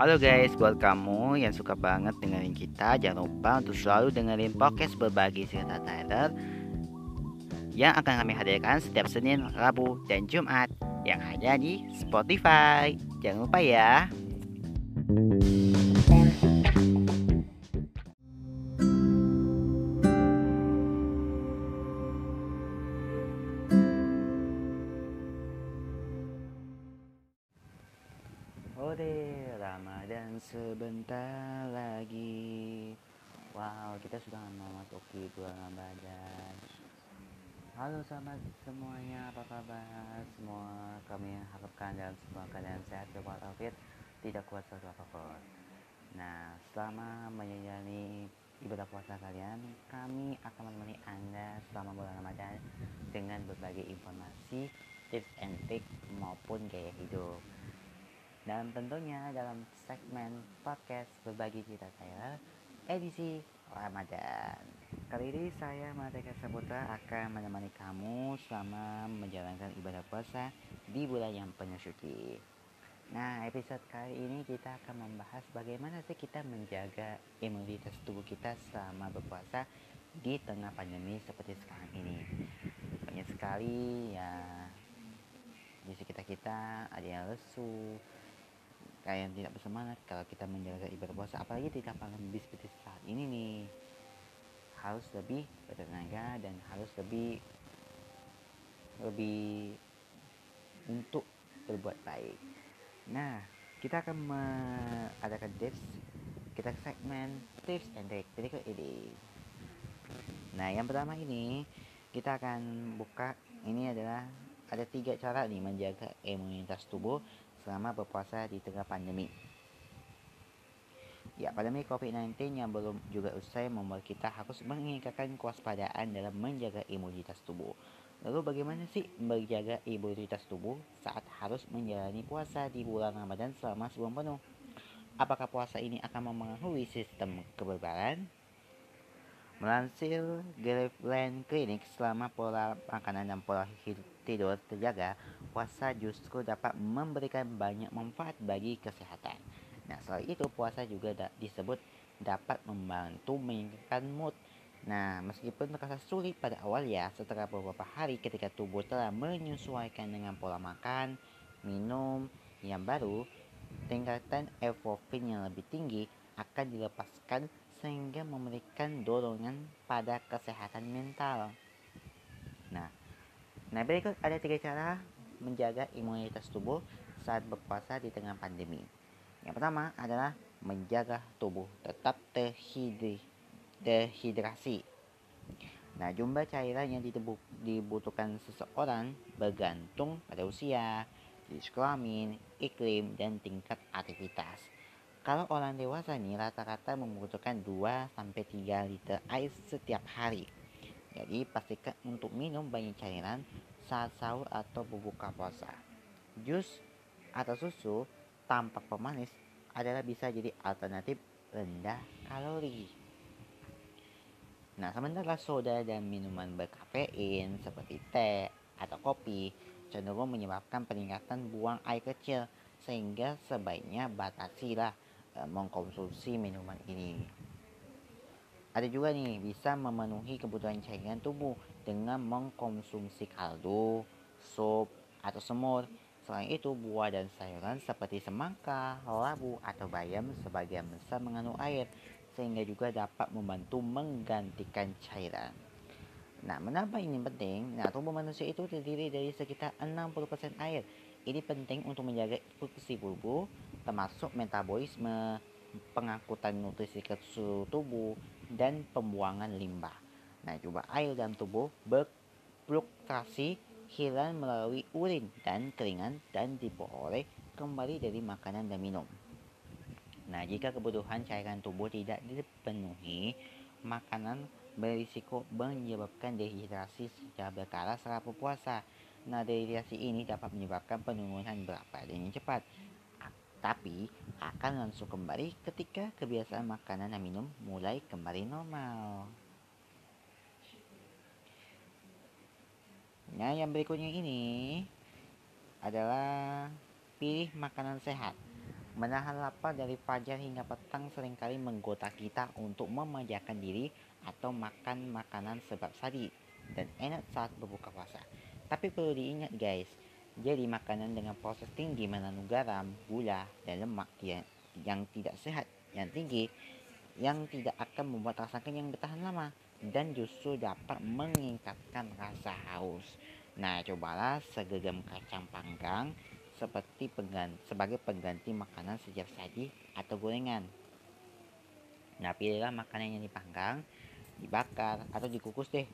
Halo guys, buat kamu yang suka banget dengerin kita, jangan lupa untuk selalu dengerin podcast berbagi cerita Tyler yang akan kami hadirkan setiap Senin, Rabu, dan Jumat yang ada di Spotify. Jangan lupa ya. Ode sebentar lagi. Wow kita sudah memasuki bulan Ramadan Halo sahabat semuanya apa kabar? Semua kami harapkan dalam semua keadaan sehat walafiat. Tidak kuat suatu apa pun. Nah selama menjalani ibadah puasa kalian Kami akan menemani Anda selama bulan Ramadan Dengan berbagai informasi, tips and trick maupun gaya hidup dan tentunya dalam segmen podcast berbagi cerita saya edisi Ramadan. Kali ini saya Mardeka Saputra akan menemani kamu selama menjalankan ibadah puasa di bulan yang penuh suci. Nah, episode kali ini kita akan membahas bagaimana sih kita menjaga imunitas tubuh kita selama berpuasa di tengah pandemi seperti sekarang ini. Banyak sekali ya di sekitar kita ada yang lesu, kayak yang tidak bersemangat kalau kita menjaga ibadah puasa. Apalagi tidak lebih seperti saat ini nih. Harus lebih bertenaga dan harus lebih lebih untuk berbuat baik. Nah kita akan mengadakan tips. Kita segmen tips and trick berikut ini. Nah yang pertama ini kita akan buka. Ini adalah ada tiga cara nih menjaga imunitas tubuh selama berpuasa di tengah pandemi. Ya, pandemi COVID-19 yang belum juga usai membuat kita harus meningkatkan kewaspadaan dalam menjaga imunitas tubuh. Lalu bagaimana sih menjaga imunitas tubuh saat harus menjalani puasa di bulan Ramadan selama sebulan penuh? Apakah puasa ini akan mempengaruhi sistem kekebalan? Melansir Cleveland Clinic selama pola makanan dan pola tidur terjaga, puasa justru dapat memberikan banyak manfaat bagi kesehatan. Nah, selain itu puasa juga da disebut dapat membantu meningkatkan mood. Nah, meskipun terasa sulit pada awal ya, setelah beberapa hari ketika tubuh telah menyesuaikan dengan pola makan, minum yang baru, tingkatan endorfin yang lebih tinggi akan dilepaskan sehingga memberikan dorongan pada kesehatan mental. Nah, nah berikut ada tiga cara menjaga imunitas tubuh saat berpuasa di tengah pandemi. Yang pertama adalah menjaga tubuh tetap terhidri, terhidrasi. Nah, jumlah cairan yang dibutuhkan seseorang bergantung pada usia, jenis kelamin, iklim, dan tingkat aktivitas. Kalau orang dewasa nih rata-rata membutuhkan 2 sampai 3 liter air setiap hari. Jadi pastikan untuk minum banyak cairan saat sahur atau berbuka puasa. Jus atau susu tanpa pemanis adalah bisa jadi alternatif rendah kalori. Nah, sementara soda dan minuman berkafein seperti teh atau kopi cenderung menyebabkan peningkatan buang air kecil sehingga sebaiknya batasilah e, mengkonsumsi minuman ini. Ada juga nih bisa memenuhi kebutuhan cairan tubuh dengan mengkonsumsi kaldu, sup, atau semur. Selain itu, buah dan sayuran seperti semangka, labu, atau bayam sebagian besar mengandung air sehingga juga dapat membantu menggantikan cairan. Nah, menambah ini penting, nah tubuh manusia itu terdiri dari sekitar 60% air. Ini penting untuk menjaga fungsi tubuh termasuk metabolisme, pengangkutan nutrisi ke seluruh tubuh, dan pembuangan limbah. Nah, coba air dalam tubuh berfluktuasi hilang melalui urin dan keringan dan diperoleh kembali dari makanan dan minum. Nah, jika kebutuhan cairan tubuh tidak dipenuhi, makanan berisiko menyebabkan dehidrasi secara berkala saat berpuasa. Nah, dehidrasi ini dapat menyebabkan penurunan berat badan yang cepat, tapi akan langsung kembali ketika kebiasaan makanan dan minum mulai kembali normal. Nah, yang berikutnya ini adalah pilih makanan sehat. Menahan lapar dari fajar hingga petang sering kali menggoda kita untuk memanjakan diri atau makan makanan sebab sadi dan enak saat berbuka puasa. Tapi perlu diingat guys, jadi makanan dengan proses tinggi mengandung garam, gula, dan lemak yang, yang tidak sehat, yang tinggi, yang tidak akan membuat rasa kenyang bertahan lama dan justru dapat meningkatkan rasa haus. Nah, cobalah segenggam kacang panggang seperti pengganti, sebagai pengganti makanan sejak saji atau gorengan. Nah, pilihlah makanan yang dipanggang, dibakar, atau dikukus deh,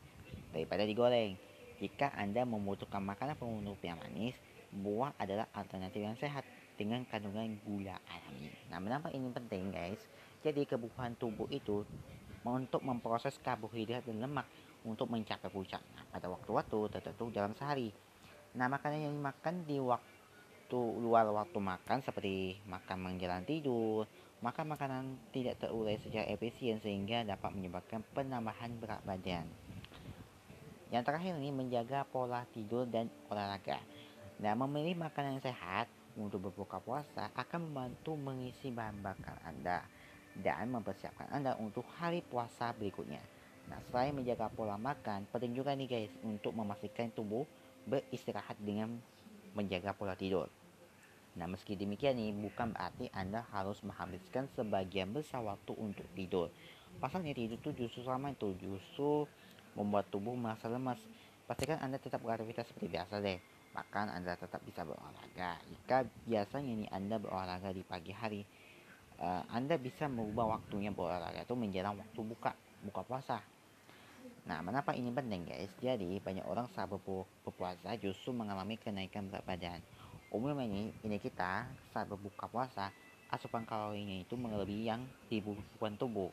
daripada digoreng. Jika Anda membutuhkan makanan penutup yang manis, buah adalah alternatif yang sehat dengan kandungan gula alami. Nah, mengapa ini penting, guys? Jadi, kebutuhan tubuh itu untuk memproses karbohidrat dan lemak untuk mencapai puncak nah, pada waktu-waktu tertentu dalam sehari. Nah, makanan yang dimakan di waktu luar waktu makan seperti makan menjelang tidur, makan makanan tidak terurai secara efisien sehingga dapat menyebabkan penambahan berat badan. Yang terakhir ini menjaga pola tidur dan olahraga. Dan memilih makanan yang sehat untuk berbuka puasa akan membantu mengisi bahan bakar Anda dan mempersiapkan Anda untuk hari puasa berikutnya. Nah, selain menjaga pola makan, penting juga nih guys untuk memastikan tubuh beristirahat dengan menjaga pola tidur. Nah, meski demikian nih, bukan berarti Anda harus menghabiskan sebagian besar waktu untuk tidur. Pasalnya tidur itu justru sama itu, justru membuat tubuh merasa lemas. Pastikan Anda tetap beraktivitas seperti biasa deh. Bahkan Anda tetap bisa berolahraga. Jika biasanya nih Anda berolahraga di pagi hari, uh, Anda bisa merubah waktunya berolahraga itu menjelang waktu buka buka puasa. Nah, mengapa ini penting guys? Jadi, banyak orang saat berpuasa justru mengalami kenaikan berat badan. Umumnya ini, ini kita saat berbuka puasa, asupan kalorinya itu melebihi yang dibutuhkan tubuh.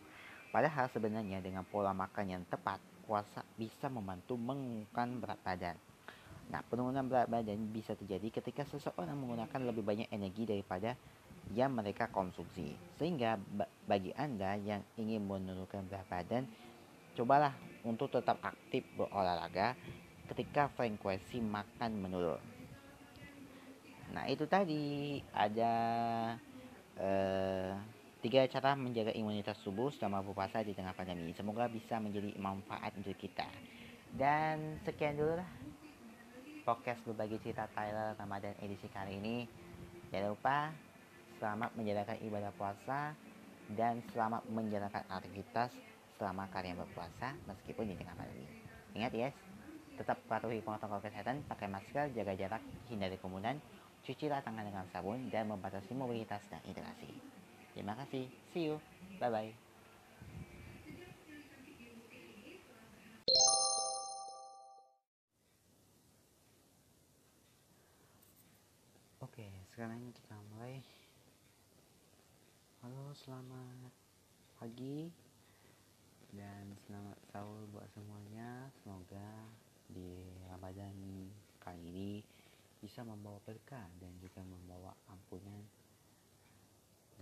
Padahal sebenarnya dengan pola makan yang tepat, puasa bisa membantu mengurangkan berat badan. Nah, penurunan berat badan bisa terjadi ketika seseorang menggunakan lebih banyak energi daripada yang mereka konsumsi. Sehingga bagi Anda yang ingin menurunkan berat badan, Cobalah untuk tetap aktif berolahraga ketika frekuensi makan menurun. Nah itu tadi ada eh, tiga cara menjaga imunitas tubuh selama berpuasa di tengah pandemi. Semoga bisa menjadi manfaat untuk kita. Dan sekian dulu lah podcast berbagi cerita Tyler Ramadan edisi kali ini. Jangan lupa selamat menjalankan ibadah puasa dan selamat menjalankan aktivitas selama kalian berpuasa meskipun di tengah pandemi. Ingat ya, tetap patuhi protokol kesehatan, pakai masker, jaga jarak, hindari kerumunan, cucilah tangan dengan sabun, dan membatasi mobilitas dan interaksi. Terima kasih, see you, bye-bye. Oke, sekarang kita mulai. Halo, selamat pagi dan selamat sahur buat semuanya semoga di Ramadan kali ini bisa membawa berkah dan juga membawa ampunan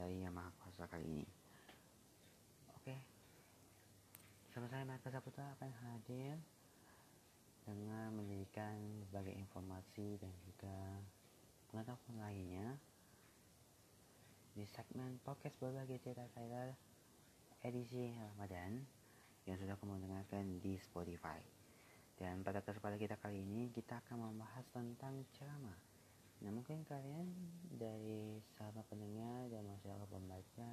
dari Yang Maha Kuasa kali ini oke sama saya Marka Saputra akan hadir dengan menjadikan berbagai informasi dan juga pengetahuan lainnya di segmen podcast berbagai cerita saya edisi Ramadan yang sudah kamu dengarkan di Spotify. Dan pada kesempatan kita kali ini kita akan membahas tentang ceramah. Nah mungkin kalian dari sahabat pendengar dan masyarakat pembaca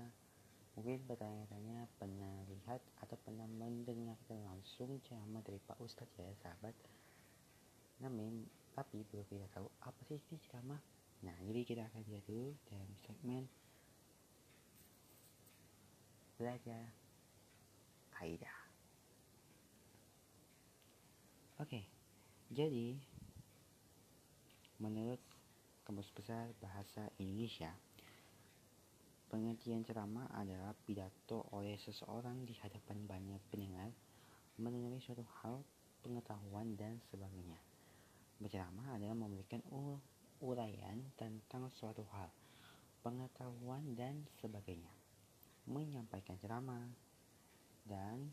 mungkin bertanya-tanya pernah lihat atau pernah mendengarkan langsung ceramah dari Pak Ustadz ya sahabat. Namun tapi belum kita tahu apa sih ini ceramah. Nah jadi kita akan lihat dulu dalam segmen belajar kaidah. Oke, jadi menurut Kamus Besar Bahasa Indonesia, pengertian ceramah adalah pidato oleh seseorang di hadapan banyak pendengar mengenai suatu hal, pengetahuan, dan sebagainya. Berceramah adalah memberikan uraian tentang suatu hal, pengetahuan, dan sebagainya. Menyampaikan ceramah dan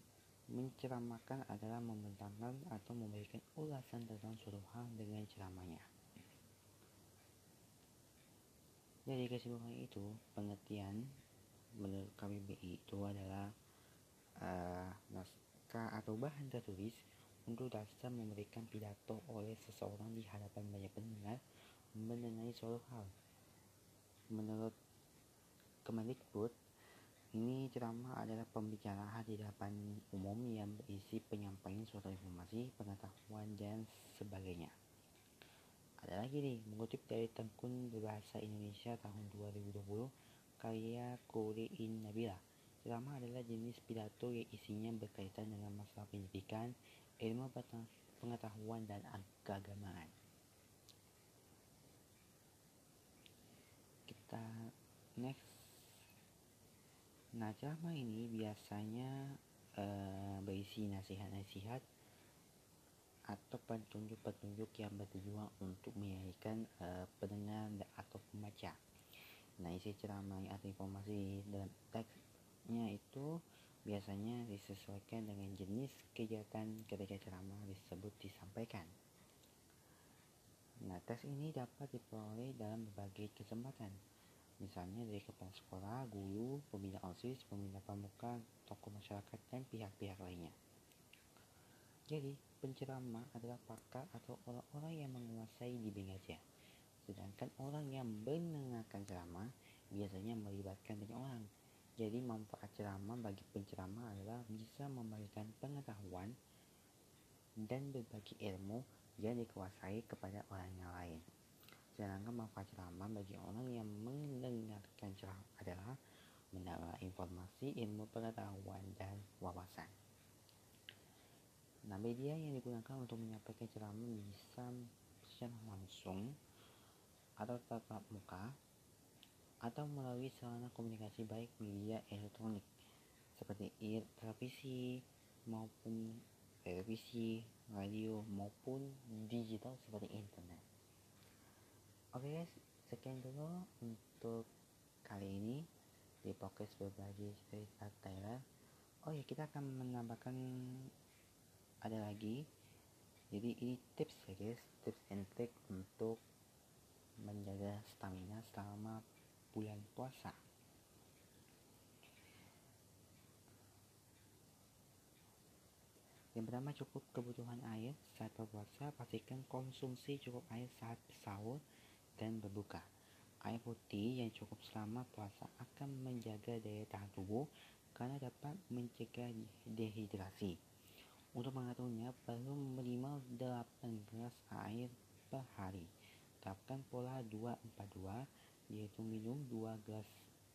Menceramahkan adalah membentangkan atau memberikan ulasan tentang suatu hal dengan ceramahnya. Dari kesimpulan itu, pengertian menurut KBBI itu adalah uh, naskah atau bahan tertulis untuk dasar memberikan pidato oleh seseorang di hadapan banyak pendengar mengenai suatu hal. Menurut Kemendikbud, ini ceramah adalah pembicaraan di depan umum yang berisi penyampaian suatu informasi, pengetahuan, dan sebagainya. Ada lagi nih, mengutip dari Tekun Berbahasa Indonesia tahun 2020, karya In Nabila. Ceramah adalah jenis pidato yang isinya berkaitan dengan masalah pendidikan, ilmu pengetahuan dan keagamaan. Kita next. Nah, ceramah ini biasanya uh, berisi nasihat-nasihat atau petunjuk-petunjuk yang bertujuan untuk menyajikan uh, pendengar atau pembaca. Nah, isi ceramah atau informasi dalam teksnya itu biasanya disesuaikan dengan jenis kegiatan ketika ceramah tersebut disampaikan. Nah, tes ini dapat diperoleh dalam berbagai kesempatan, misalnya dari kepala sekolah, guru, pembina OSIS, pembina pramuka, tokoh masyarakat, dan pihak-pihak lainnya. Jadi, penceramah adalah pakar atau orang-orang yang menguasai di aja. Sedangkan orang yang mendengarkan ceramah biasanya melibatkan banyak orang, jadi manfaat ceramah bagi penceramah adalah bisa memberikan pengetahuan dan berbagi ilmu yang dikuasai kepada orang yang lain. Sedangkan manfaat ceramah bagi orang yang mendengarkan ceramah adalah mendapat informasi, ilmu pengetahuan, dan wawasan. Nah, media yang digunakan untuk menyampaikan ceramah bisa secara langsung atau tatap muka atau melalui sarana komunikasi baik media elektronik seperti televisi maupun televisi, radio maupun digital seperti internet. Oke guys, sekian dulu untuk kali ini di podcast berbagi cerita Tyler. Oh ya, kita akan menambahkan ada lagi. Jadi ini tips ya guys, tips and trick untuk menjaga stamina selama bulan puasa. Yang pertama cukup kebutuhan air saat berpuasa, pastikan konsumsi cukup air saat sahur dan berbuka. Air putih yang cukup selama puasa akan menjaga daya tahan tubuh karena dapat mencegah dehidrasi. Untuk mengaturnya perlu minimal 8 gelas air per hari. Terapkan pola 242 yaitu minum 2 gelas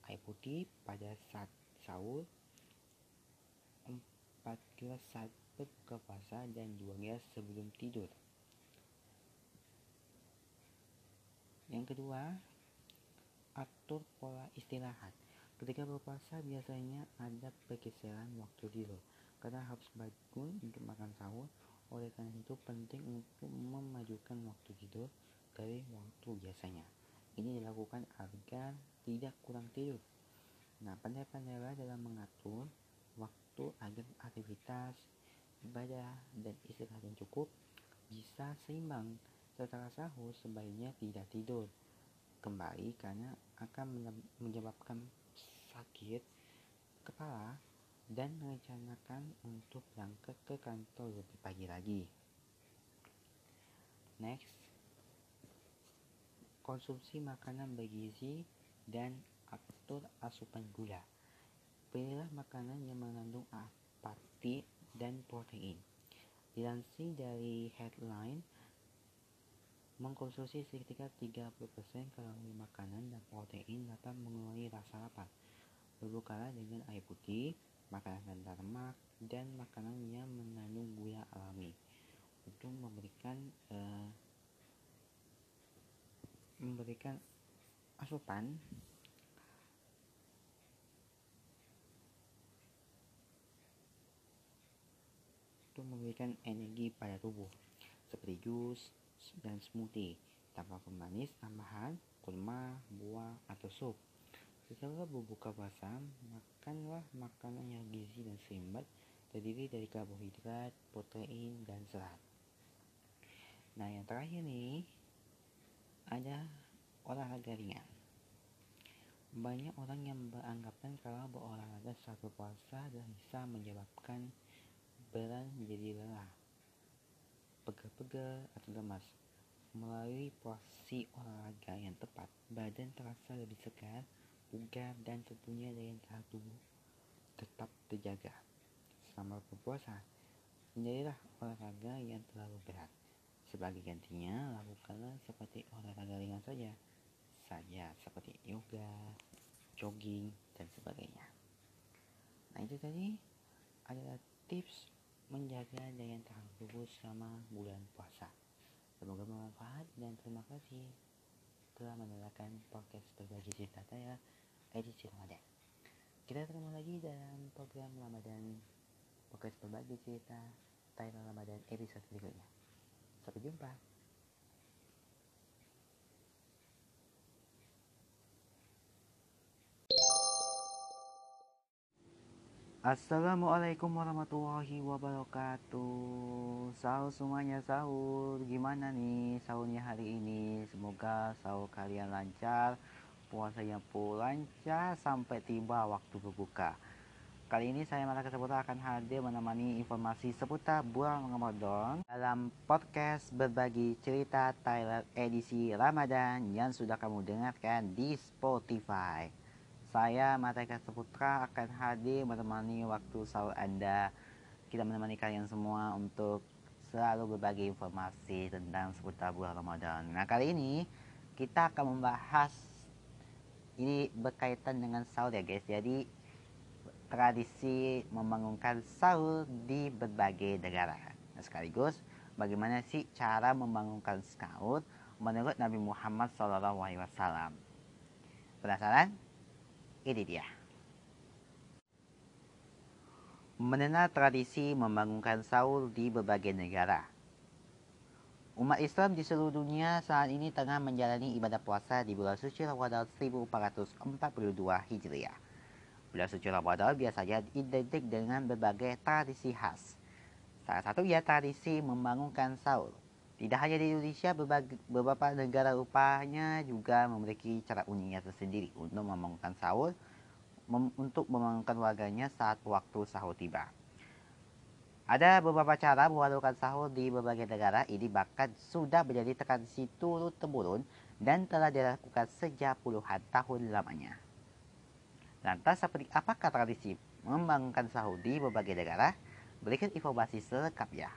air putih pada saat sahur 4 gelas saat berbuka puasa dan 2 gelas sebelum tidur. Yang kedua atur pola istirahat. Ketika berpuasa biasanya ada pergeseran waktu tidur karena harus bangun untuk makan sahur oleh karena itu penting untuk memajukan waktu tidur dari waktu biasanya ini dilakukan agar tidak kurang tidur. Nah, pandai-pandailah dalam mengatur waktu agar aktivitas, ibadah, dan istirahat yang cukup bisa seimbang. Setelah sahur sebaiknya tidak tidur kembali karena akan menyebabkan sakit kepala dan merencanakan untuk berangkat ke kantor lebih pagi lagi. Next, Konsumsi makanan bergizi dan atur asupan gula. Pilihlah makanan yang mengandung apati dan protein. Dilansir dari headline, mengkonsumsi sekitar 30% kalori makanan dan protein dapat mengurangi rasa lapar. Berbukalah dengan air putih, makanan lemak, dan makanan yang mengandung gula alami untuk memberikan uh, memberikan asupan untuk memberikan energi pada tubuh seperti jus dan smoothie tanpa pemanis tambahan kurma, buah, atau sup. Setelah berbuka puasa, makanlah makanan yang gizi dan seimbang terdiri dari karbohidrat, protein, dan serat. Nah, yang terakhir nih, ada olahraga ringan. Banyak orang yang beranggapan kalau berolahraga saat berpuasa bisa menyebabkan berat menjadi lelah, pegal-pegal atau lemas. Melalui posisi olahraga yang tepat, badan terasa lebih segar, bugar, dan tentunya daya tahan tubuh tetap terjaga. Selama berpuasa, hindarilah olahraga yang terlalu berat. Sebagai gantinya, lakukanlah seperti olahraga ringan saja, saja seperti yoga, jogging, dan sebagainya. Nah itu tadi adalah tips menjaga daya tahan tubuh selama bulan puasa. Semoga bermanfaat dan terima kasih telah mendengarkan podcast berbagi cerita saya edisi Ramadan. Kita ketemu lagi dalam program Ramadan podcast berbagi cerita Thailand Ramadan episode berikutnya. Sampai jumpa. Assalamualaikum warahmatullahi wabarakatuh Sahur semuanya sahur Gimana nih sahurnya hari ini Semoga sahur kalian lancar Puasanya pun lancar Sampai tiba waktu berbuka Kali ini saya Malaka Saputra akan hadir menemani informasi seputar bulan Ramadan Dalam podcast berbagi cerita Thailand edisi Ramadan Yang sudah kamu dengarkan di Spotify saya Mateka Seputra akan hadir menemani waktu sahur Anda. Kita menemani kalian semua untuk selalu berbagi informasi tentang seputar bulan Ramadan. Nah kali ini kita akan membahas ini berkaitan dengan sahur ya guys. Jadi tradisi membangunkan sahur di berbagai negara. Nah, sekaligus bagaimana sih cara membangunkan sahur menurut Nabi Muhammad SAW. Penasaran? Ini dia. Mengenal tradisi membangunkan sahur di berbagai negara. Umat Islam di seluruh dunia saat ini tengah menjalani ibadah puasa di bulan suci Ramadan 1442 Hijriah. Bulan suci Ramadan biasanya identik dengan berbagai tradisi khas. Salah satu ya tradisi membangunkan sahur. Tidak hanya di Indonesia, beberapa negara rupanya juga memiliki cara uniknya tersendiri untuk membangunkan sahur, untuk membangunkan warganya saat waktu sahur tiba. Ada beberapa cara membangunkan sahur di berbagai negara ini bahkan sudah menjadi tradisi turun-temurun dan telah dilakukan sejak puluhan tahun lamanya. Lantas apakah tradisi membangunkan sahur di berbagai negara? Berikut informasi selengkapnya.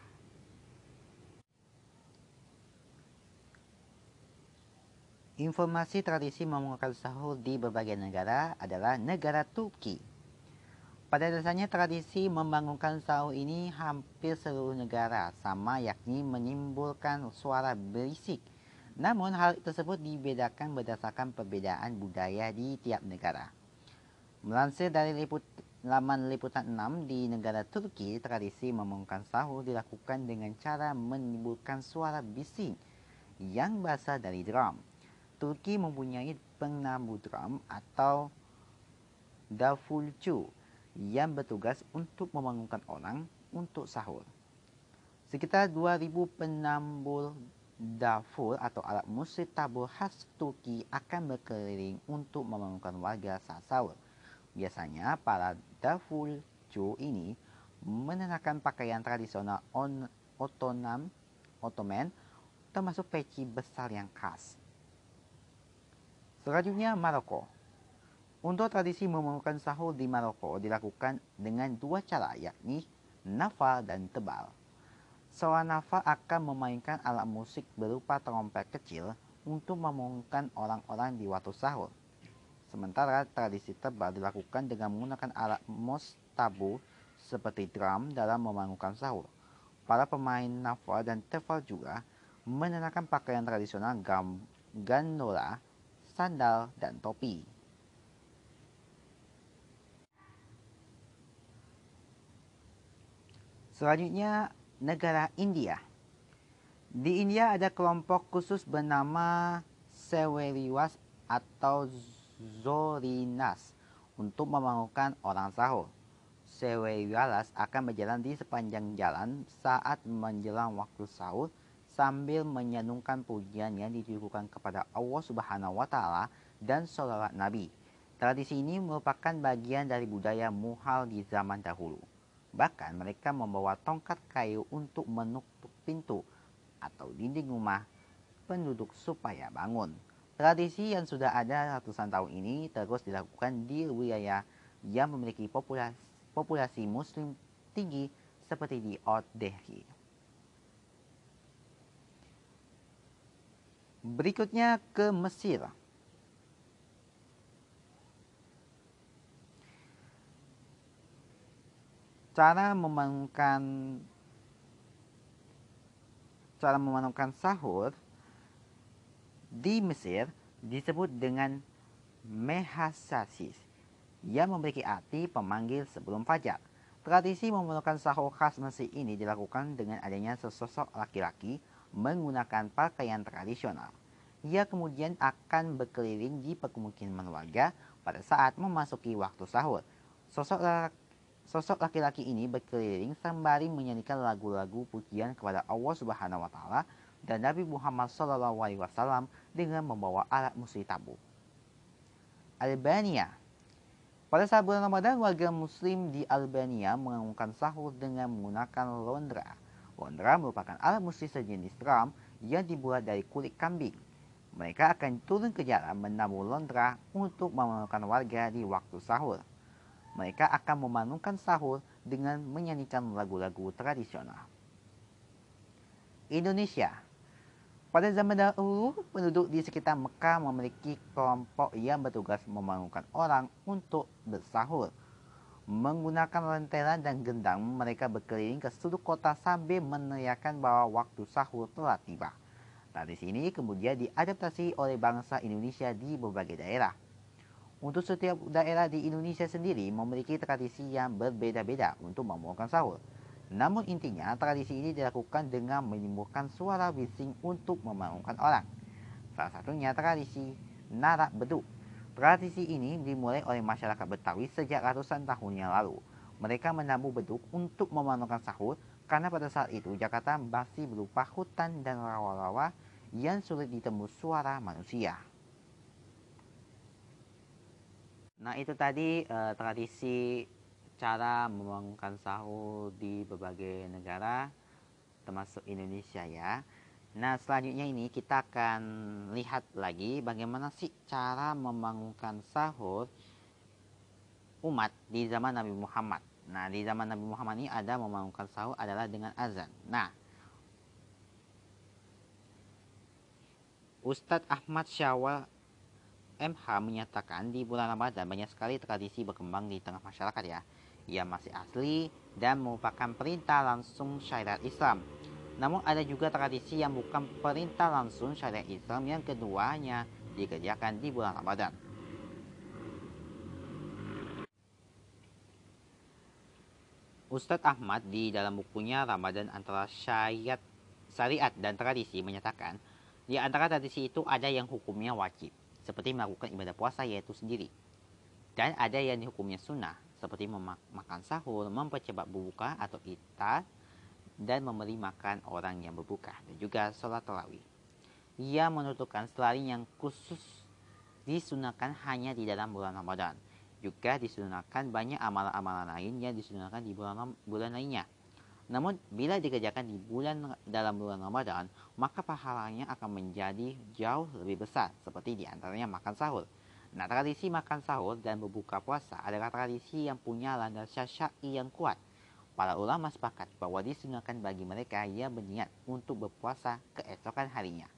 Informasi tradisi memulakan sahur di berbagai negara adalah negara Turki. Pada dasarnya tradisi membangunkan sahur ini hampir seluruh negara sama yakni menimbulkan suara berisik. Namun hal tersebut dibedakan berdasarkan perbedaan budaya di tiap negara. Melansir dari liput, laman liputan 6 di negara Turki, tradisi membangunkan sahur dilakukan dengan cara menimbulkan suara bising yang berasal dari drum. Turki mempunyai penambu drum atau davulcu yang bertugas untuk membangunkan orang untuk sahur. Sekitar 2000 penambul dafur atau alat musik tabur khas Turki akan berkeliling untuk membangunkan warga saat sahur. Biasanya para dafulcu ini mengenakan pakaian tradisional on, otonom, Ottoman termasuk peci besar yang khas. Selanjutnya Maroko. Untuk tradisi membangunkan sahur di Maroko dilakukan dengan dua cara yakni nafal dan tebal. Seorang nafal akan memainkan alat musik berupa trompet kecil untuk membangunkan orang-orang di waktu sahur. Sementara tradisi tebal dilakukan dengan menggunakan alat mos tabu seperti drum dalam membangunkan sahur. Para pemain nafal dan tebal juga mengenakan pakaian tradisional gam, ganola sandal, dan topi. Selanjutnya, negara India. Di India ada kelompok khusus bernama Seweriwas atau Zorinas untuk membangunkan orang sahur. Seweriwas akan berjalan di sepanjang jalan saat menjelang waktu sahur sambil menyanungkan pujian yang ditujukan kepada Allah Subhanahu wa taala dan salawat Nabi. Tradisi ini merupakan bagian dari budaya muhal di zaman dahulu. Bahkan mereka membawa tongkat kayu untuk menutup pintu atau dinding rumah penduduk supaya bangun. Tradisi yang sudah ada ratusan tahun ini terus dilakukan di wilayah yang memiliki populasi, populasi muslim tinggi seperti di Old Delhi. Berikutnya ke Mesir. Cara memanungkan cara memanungkan sahur di Mesir disebut dengan mehasasis yang memiliki arti pemanggil sebelum fajar. Tradisi memerlukan sahur khas Mesir ini dilakukan dengan adanya sesosok laki-laki menggunakan pakaian tradisional. Ia kemudian akan berkeliling di permukiman warga pada saat memasuki waktu sahur. Sosok Sosok laki-laki ini berkeliling sembari menyanyikan lagu-lagu pujian kepada Allah Subhanahu wa taala dan Nabi Muhammad SAW dengan membawa alat musik tabu. Albania Pada saat bulan Ramadan, warga muslim di Albania mengumumkan sahur dengan menggunakan londra. Londra merupakan alat musik sejenis drum yang dibuat dari kulit kambing. Mereka akan turun ke jalan menabur londra untuk memenuhkan warga di waktu sahur mereka akan memanungkan sahur dengan menyanyikan lagu-lagu tradisional. Indonesia Pada zaman dahulu, penduduk di sekitar Mekah memiliki kelompok yang bertugas memanungkan orang untuk bersahur. Menggunakan lentera dan gendang, mereka berkeliling ke sudut kota sambil meneriakan bahwa waktu sahur telah tiba. Tradisi ini kemudian diadaptasi oleh bangsa Indonesia di berbagai daerah. Untuk setiap daerah di Indonesia sendiri memiliki tradisi yang berbeda-beda untuk memulakan sahur. Namun intinya tradisi ini dilakukan dengan menimbulkan suara bising untuk membangunkan orang. Salah satunya tradisi narak beduk. Tradisi ini dimulai oleh masyarakat Betawi sejak ratusan tahun yang lalu. Mereka menabuh beduk untuk membangunkan sahur karena pada saat itu Jakarta masih berupa hutan dan rawa-rawa yang sulit ditembus suara manusia. Nah itu tadi uh, tradisi cara membangunkan sahur di berbagai negara termasuk Indonesia ya. Nah selanjutnya ini kita akan lihat lagi bagaimana sih cara membangunkan sahur umat di zaman Nabi Muhammad. Nah di zaman Nabi Muhammad ini ada membangunkan sahur adalah dengan azan. Nah Ustadz Ahmad Syawal MH menyatakan di bulan Ramadan banyak sekali tradisi berkembang di tengah masyarakat ya. Ia masih asli dan merupakan perintah langsung syariat Islam. Namun ada juga tradisi yang bukan perintah langsung syariat Islam yang keduanya dikerjakan di bulan Ramadan. Ustadz Ahmad di dalam bukunya Ramadan antara syariat, syariat dan tradisi menyatakan di antara tradisi itu ada yang hukumnya wajib seperti melakukan ibadah puasa yaitu sendiri. Dan ada yang dihukumnya sunnah, seperti memakan sahur, mempercepat berbuka atau itar, dan memberi makan orang yang berbuka, dan juga sholat tarawih. Ia menuturkan selain yang khusus disunahkan hanya di dalam bulan Ramadan. Juga disunahkan banyak amalan-amalan lain yang disunahkan di bulan, bulan lainnya. Namun bila dikerjakan di bulan dalam bulan Ramadan, maka pahalanya akan menjadi jauh lebih besar seperti di antaranya makan sahur. Nah, tradisi makan sahur dan berbuka puasa adalah tradisi yang punya landasan syar'i yang kuat. Para ulama sepakat bahwa disunahkan bagi mereka yang berniat untuk berpuasa keesokan harinya.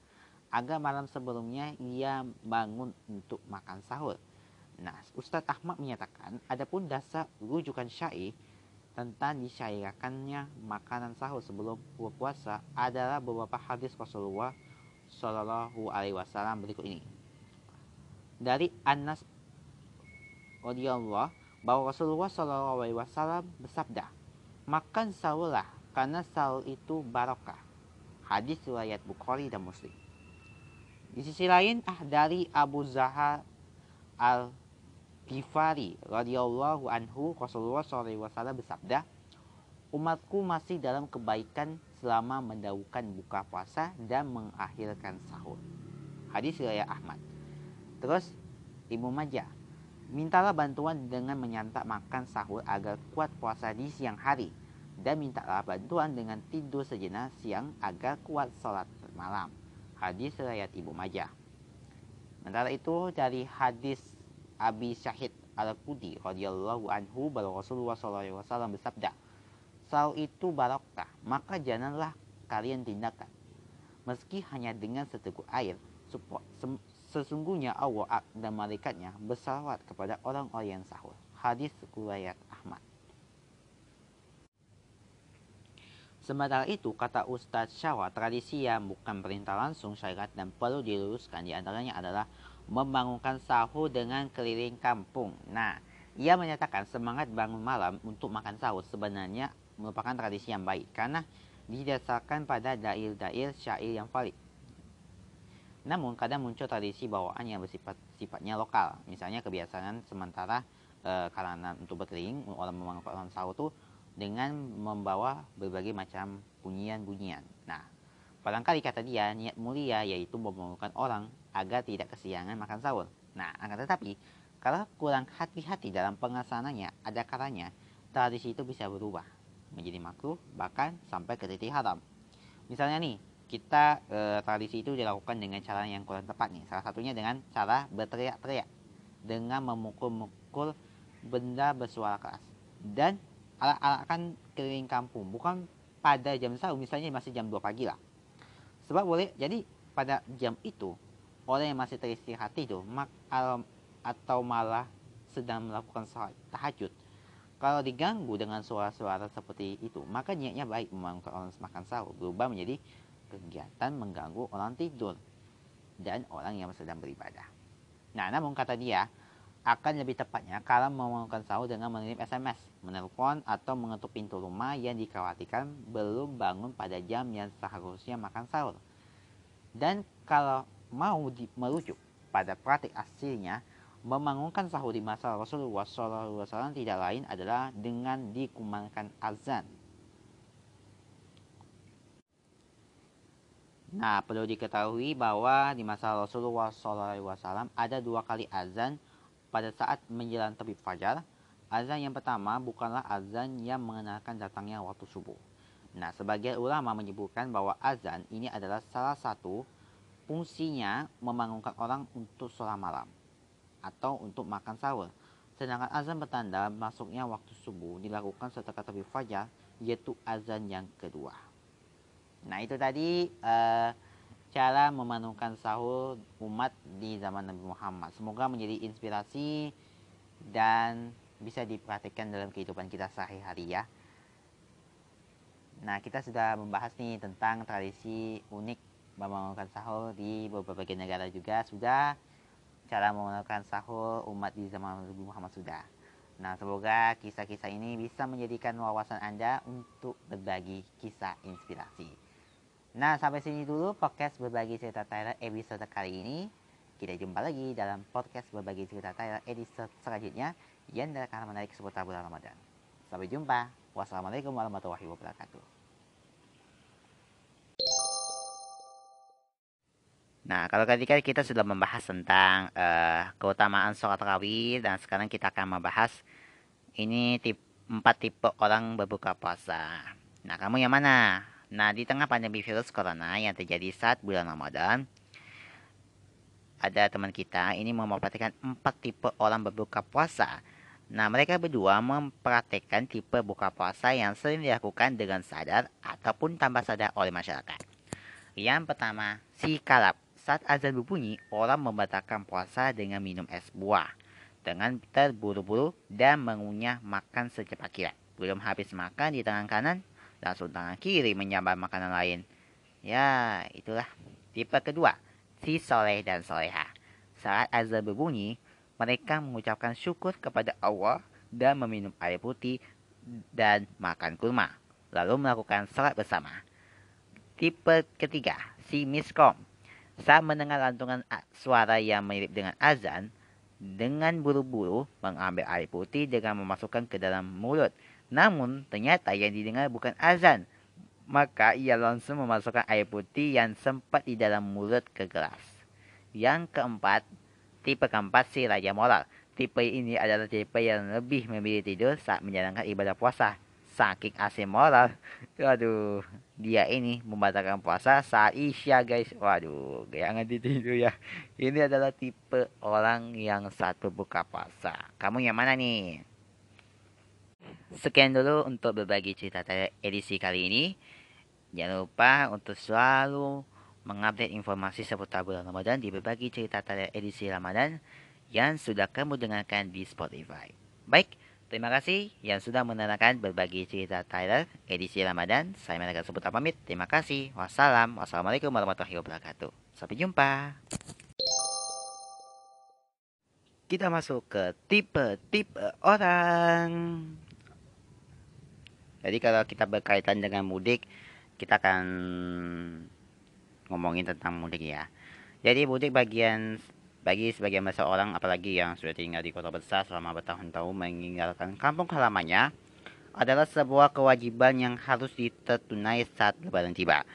Agar malam sebelumnya ia bangun untuk makan sahur. Nah, Ustadz Ahmad menyatakan, adapun dasar rujukan syai tentang disyariahkannya makanan sahur sebelum berpuasa adalah beberapa hadis Rasulullah Shallallahu Alaihi Wasallam berikut ini. Dari Anas radhiyallahu bahwa Rasulullah Shallallahu Alaihi Wasallam bersabda, makan sahurlah karena sahur itu barokah. Hadis riwayat Bukhari dan Muslim. Di sisi lain, ah dari Abu Zahar al Ghifari radhiyallahu anhu Rasulullah SAW bersabda, umatku masih dalam kebaikan selama mendahulukan buka puasa dan mengakhirkan sahur. Hadis riwayat Ahmad. Terus Ibnu Majah Mintalah bantuan dengan menyantap makan sahur agar kuat puasa di siang hari. Dan mintalah bantuan dengan tidur sejenak siang agar kuat sholat malam. Hadis riwayat Ibu Majah. Sementara itu dari hadis Abi Syahid Al-Qudi radhiyallahu anhu bahwa Rasulullah SAW bersabda, "Sahur itu barokah, maka janganlah kalian tindakan meski hanya dengan seteguk air sesungguhnya Allah dan malaikatnya bersalawat kepada orang-orang yang sahur. Hadis riwayat Ahmad. Sementara itu, kata Ustadz Syawa, tradisi yang bukan perintah langsung syariat dan perlu diluruskan di antaranya adalah membangunkan sahur dengan keliling kampung. Nah, ia menyatakan semangat bangun malam untuk makan sahur sebenarnya merupakan tradisi yang baik karena didasarkan pada dail-dail syair yang valid. Namun, kadang muncul tradisi bawaan yang bersifat sifatnya lokal. Misalnya kebiasaan sementara e, karena untuk berkeliling, orang memanfaatkan sahur itu dengan membawa berbagai macam bunyian-bunyian. Barangkali kata dia niat mulia yaitu membangunkan orang agar tidak kesiangan makan sahur. Nah, akan tetapi kalau kurang hati-hati dalam pengasananya, ada kalanya tradisi itu bisa berubah menjadi makruh bahkan sampai ke titik haram. Misalnya nih, kita e, tradisi itu dilakukan dengan cara yang kurang tepat nih. Salah satunya dengan cara berteriak-teriak dengan memukul-mukul benda bersuara keras dan alak-alakan keliling kampung bukan pada jam sahur misalnya masih jam 2 pagi lah sebab boleh jadi pada jam itu orang yang masih teristirahat itu mak atau malah sedang melakukan sholat tahajud. Kalau diganggu dengan suara-suara seperti itu maka niatnya baik membangunkan orang makan sahur berubah menjadi kegiatan mengganggu orang tidur dan orang yang sedang beribadah. Nah namun kata dia akan lebih tepatnya kalau membangunkan sahur dengan mengirim SMS, menelpon atau mengetuk pintu rumah yang dikhawatirkan belum bangun pada jam yang seharusnya makan sahur. Dan kalau mau di, merujuk pada praktik aslinya, membangunkan sahur di masa Rasulullah SAW tidak lain adalah dengan dikumandangkan azan. Nah, perlu diketahui bahwa di masa Rasulullah SAW ada dua kali azan pada saat menjelang terbit fajar, azan yang pertama bukanlah azan yang mengenalkan datangnya waktu subuh. Nah, sebagian ulama menyebutkan bahwa azan ini adalah salah satu fungsinya membangunkan orang untuk sholat malam atau untuk makan sahur. Sedangkan azan bertanda masuknya waktu subuh dilakukan setelah terbit fajar, yaitu azan yang kedua. Nah, itu tadi uh, cara memenuhkan sahur umat di zaman Nabi Muhammad. Semoga menjadi inspirasi dan bisa diperhatikan dalam kehidupan kita sehari-hari ya. Nah, kita sudah membahas nih tentang tradisi unik memenuhkan sahur di beberapa negara juga sudah cara memenuhkan sahur umat di zaman Nabi Muhammad sudah. Nah, semoga kisah-kisah ini bisa menjadikan wawasan Anda untuk berbagi kisah inspirasi. Nah, sampai sini dulu podcast berbagi cerita Tyler episode kali ini. Kita jumpa lagi dalam podcast berbagi cerita Tyler episode selanjutnya yang akan menarik seputar bulan Ramadan. Sampai jumpa. Wassalamualaikum warahmatullahi wabarakatuh. Nah, kalau tadi kan kita sudah membahas tentang uh, keutamaan sholat tarawih dan sekarang kita akan membahas ini tip, empat tipe orang berbuka puasa. Nah, kamu yang mana? Nah, di tengah pandemi virus corona yang terjadi saat bulan Ramadan, ada teman kita ini memperhatikan empat tipe orang berbuka puasa. Nah, mereka berdua mempraktekkan tipe buka puasa yang sering dilakukan dengan sadar ataupun tanpa sadar oleh masyarakat. Yang pertama, si kalap. Saat azan berbunyi, orang membatalkan puasa dengan minum es buah. Dengan terburu-buru dan mengunyah makan secepat kilat. Belum habis makan di tangan kanan, langsung tangan kiri menyambar makanan lain. Ya, itulah. Tipe kedua, si soleh dan soleha. Saat azan berbunyi, mereka mengucapkan syukur kepada Allah dan meminum air putih dan makan kurma. Lalu melakukan salat bersama. Tipe ketiga, si miskom. Saat mendengar lantungan suara yang mirip dengan azan, dengan buru-buru mengambil air putih dengan memasukkan ke dalam mulut namun ternyata yang didengar bukan azan. Maka ia langsung memasukkan air putih yang sempat di dalam mulut ke gelas. Yang keempat, tipe keempat si Raja Moral. tipe ini adalah tipe yang lebih memilih tidur saat menjalankan ibadah puasa. Saking asing moral, waduh, dia ini membatalkan puasa saat isya guys. Waduh, jangan ditidur ya. Ini adalah tipe orang yang satu buka puasa. Kamu yang mana nih? Sekian dulu untuk berbagi cerita edisi kali ini. Jangan lupa untuk selalu mengupdate informasi seputar bulan Ramadan di berbagai cerita edisi Ramadan yang sudah kamu dengarkan di Spotify. Baik, terima kasih yang sudah mendengarkan berbagi cerita Tyler edisi Ramadan. Saya Menegak Sebut pamit. Terima kasih. Wassalam. Wassalamualaikum warahmatullahi wabarakatuh. Sampai jumpa. Kita masuk ke tipe-tipe orang. Jadi kalau kita berkaitan dengan mudik, kita akan ngomongin tentang mudik ya. Jadi mudik bagian bagi sebagian besar orang apalagi yang sudah tinggal di kota besar selama bertahun-tahun meninggalkan kampung halamannya adalah sebuah kewajiban yang harus ditertunai saat lebaran tiba.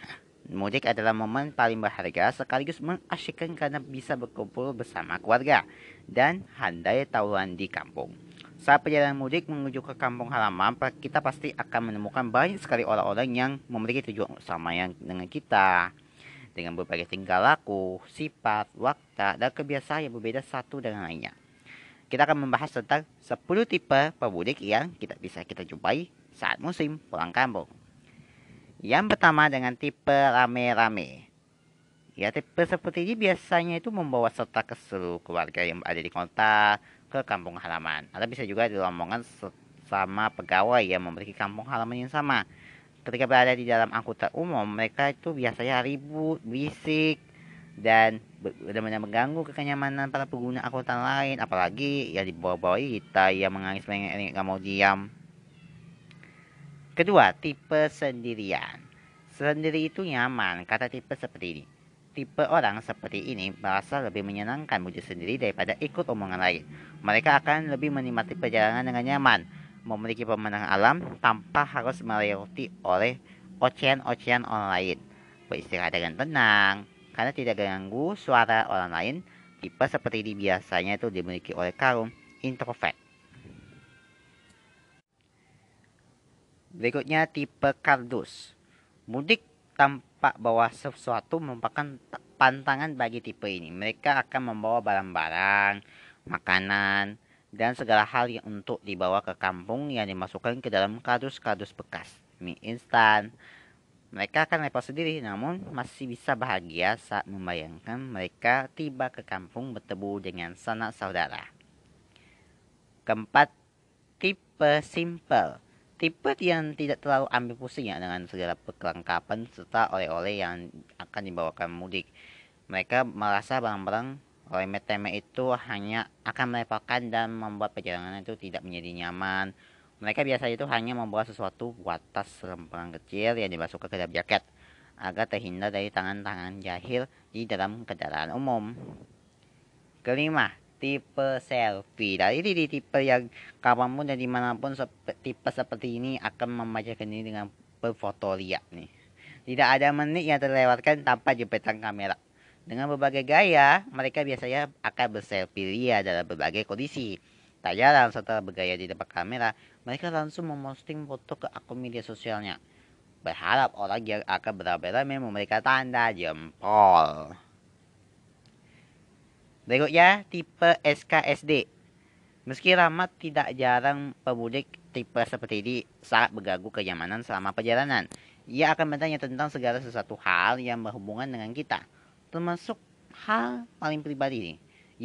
Mudik adalah momen paling berharga sekaligus mengasyikkan karena bisa berkumpul bersama keluarga dan handai tawuran di kampung. Saat perjalanan mudik menuju ke kampung halaman, kita pasti akan menemukan banyak sekali orang-orang yang memiliki tujuan sama yang dengan kita dengan berbagai tingkah laku, sifat, waktu, dan kebiasaan yang berbeda satu dengan lainnya. Kita akan membahas tentang 10 tipe pemudik yang kita bisa kita jumpai saat musim pulang kampung. Yang pertama dengan tipe rame-rame. Ya, tipe seperti ini biasanya itu membawa serta ke seluruh keluarga yang ada di kota ke kampung halaman. Atau bisa juga dirombongan sama pegawai yang memiliki kampung halaman yang sama. Ketika berada di dalam angkutan umum mereka itu biasanya ribut, bisik dan benar-benar mengganggu kenyamanan para pengguna angkutan lain. Apalagi ya di bawah-bawah kita yang menangis ini nggak mau diam. Kedua tipe sendirian. Sendiri itu nyaman. Kata tipe seperti ini tipe orang seperti ini merasa lebih menyenangkan wujud sendiri daripada ikut omongan lain mereka akan lebih menikmati perjalanan dengan nyaman memiliki pemandangan alam tanpa harus melewati oleh ocehan-ocehan orang lain. Beristirahat dengan tenang, karena tidak ganggu suara orang lain, tipe seperti ini biasanya itu dimiliki oleh kaum introvert. Berikutnya tipe kardus. Mudik tanpa bawa sesuatu merupakan pantangan bagi tipe ini. Mereka akan membawa barang-barang, makanan, dan segala hal yang untuk dibawa ke kampung yang dimasukkan ke dalam kardus-kardus bekas mie instan. Mereka akan repot sendiri, namun masih bisa bahagia saat membayangkan mereka tiba ke kampung bertemu dengan sanak saudara. Keempat, tipe simple. Tipe yang tidak terlalu ambil pusing ya dengan segala perlengkapan serta oleh-oleh yang akan dibawakan mudik. Mereka merasa barang-barang oleh meteme itu hanya akan merepotkan dan membuat perjalanan itu tidak menjadi nyaman. Mereka biasanya itu hanya membawa sesuatu buat tas lempengan kecil yang dimasukkan ke dalam jaket agar terhindar dari tangan-tangan jahil di dalam kendaraan umum. Kelima, tipe selfie. Dari ini tipe yang kapan pun dan di mana pun tipe seperti ini akan memajakan ini dengan berfoto liat nih. Tidak ada menit yang terlewatkan tanpa jepetan kamera. Dengan berbagai gaya, mereka biasanya akan berselfie ria dalam berbagai kondisi. Tak jarang setelah bergaya di depan kamera, mereka langsung memposting foto ke akun media sosialnya. Berharap orang yang akan beramai-ramai memberikan tanda jempol. Berikutnya, tipe SKSD. Meski ramah tidak jarang pemudik tipe seperti ini saat berganggu kenyamanan selama perjalanan. Ia akan bertanya tentang segala sesuatu hal yang berhubungan dengan kita termasuk hal paling pribadi nih.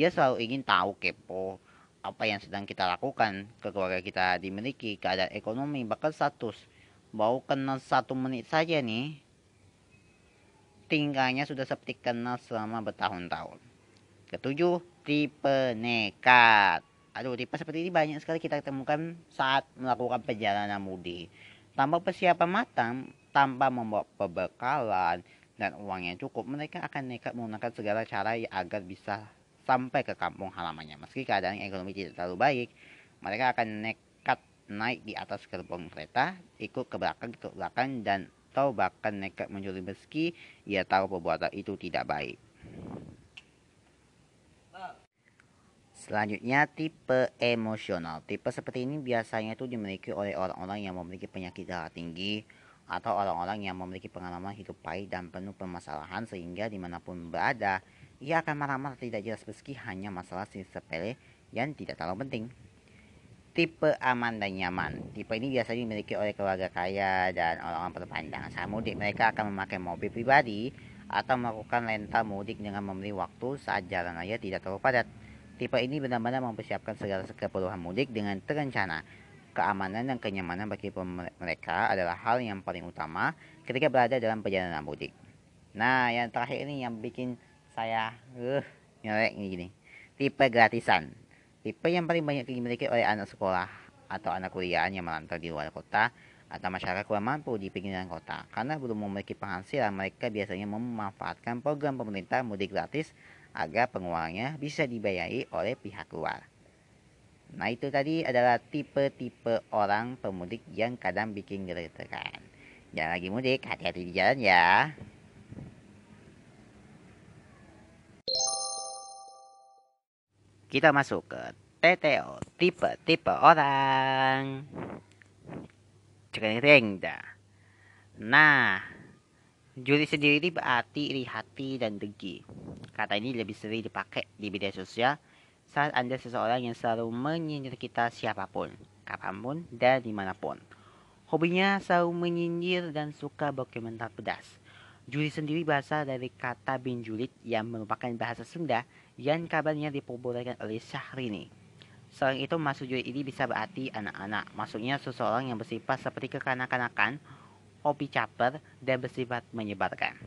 Ia selalu ingin tahu kepo apa yang sedang kita lakukan ke keluarga kita dimiliki keadaan ekonomi bahkan status bau kenal satu menit saja nih tingkahnya sudah seperti kenal selama bertahun-tahun ketujuh tipe nekat aduh tipe seperti ini banyak sekali kita temukan saat melakukan perjalanan mudik tanpa persiapan matang tanpa membawa pembekalan dan uangnya cukup, mereka akan nekat menggunakan segala cara agar bisa sampai ke kampung halamannya. Meski keadaan ekonomi tidak terlalu baik, mereka akan nekat naik di atas gerbong kereta, ikut ke belakang, ke belakang, dan atau bahkan nekat mencuri meski ia tahu perbuatan itu tidak baik. Selanjutnya tipe emosional. Tipe seperti ini biasanya itu dimiliki oleh orang-orang yang memiliki penyakit darah tinggi atau orang-orang yang memiliki pengalaman hidup pahit dan penuh permasalahan sehingga di mana pun berada ia akan marah-marah tidak jelas meski hanya masalah sepele yang tidak terlalu penting. Tipe aman dan nyaman. Tipe ini biasanya dimiliki oleh keluarga kaya dan orang-orang berpandang. Saat mudik mereka akan memakai mobil pribadi atau melakukan rental mudik dengan memberi waktu saat jalan raya tidak terlalu padat. Tipe ini benar-benar mempersiapkan segala keperluan mudik dengan terencana. Keamanan dan kenyamanan bagi mereka adalah hal yang paling utama ketika berada dalam perjalanan mudik. Nah, yang terakhir ini yang bikin saya uh, nyerek ini gini. Tipe gratisan. Tipe yang paling banyak dimiliki oleh anak sekolah atau anak kuliah yang merantau di luar kota atau masyarakat kurang mampu di pinggiran kota. Karena belum memiliki penghasilan, mereka biasanya memanfaatkan program pemerintah mudik gratis agar pengeluarannya bisa dibayari oleh pihak luar. Nah itu tadi adalah tipe-tipe orang pemudik yang kadang bikin geregetan. Jangan lagi mudik, hati-hati di jalan ya. Kita masuk ke TTO, tipe-tipe orang. Cekering dah. Nah, Juri sendiri berarti iri hati dan dengki. Kata ini lebih sering dipakai di media sosial saat Anda seseorang yang selalu menyindir kita siapa pun, kapan pun, dan di mana pun. Hobinya selalu menyindir dan suka berkomentar pedas. Juri sendiri berasal dari kata bin julit yang merupakan bahasa Sunda yang kabarnya dipopulerkan oleh Syahrini. Selain itu, masuk juri ini bisa berarti anak-anak. Maksudnya seseorang yang bersifat seperti kekanak-kanakan hobi caper, dan bersifat menyebarkan.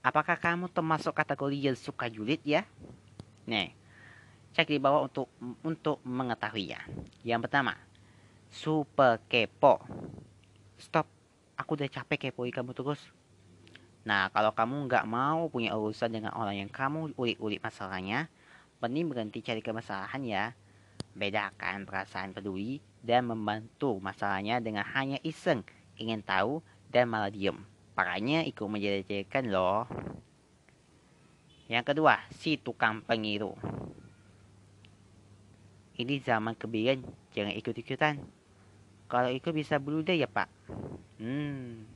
Apakah kamu termasuk kategori yang suka julid ya? Nih, cek di bawah untuk untuk mengetahuinya. Yang pertama, super kepo. Stop, aku udah capek kepoin kamu terus. Nah, kalau kamu nggak mau punya urusan dengan orang yang kamu ulik-ulik masalahnya, mending berhenti cari kemasalahan ya. Bedakan perasaan peduli dan membantu masalahnya dengan hanya iseng ingin tahu dan malah diem. Makanya ikut menjadi-jadikan loh. Yang kedua, si tukang pengiru. Ini zaman kebiran, jangan ikut-ikutan. Kalau ikut bisa beluda ya pak. Hmm.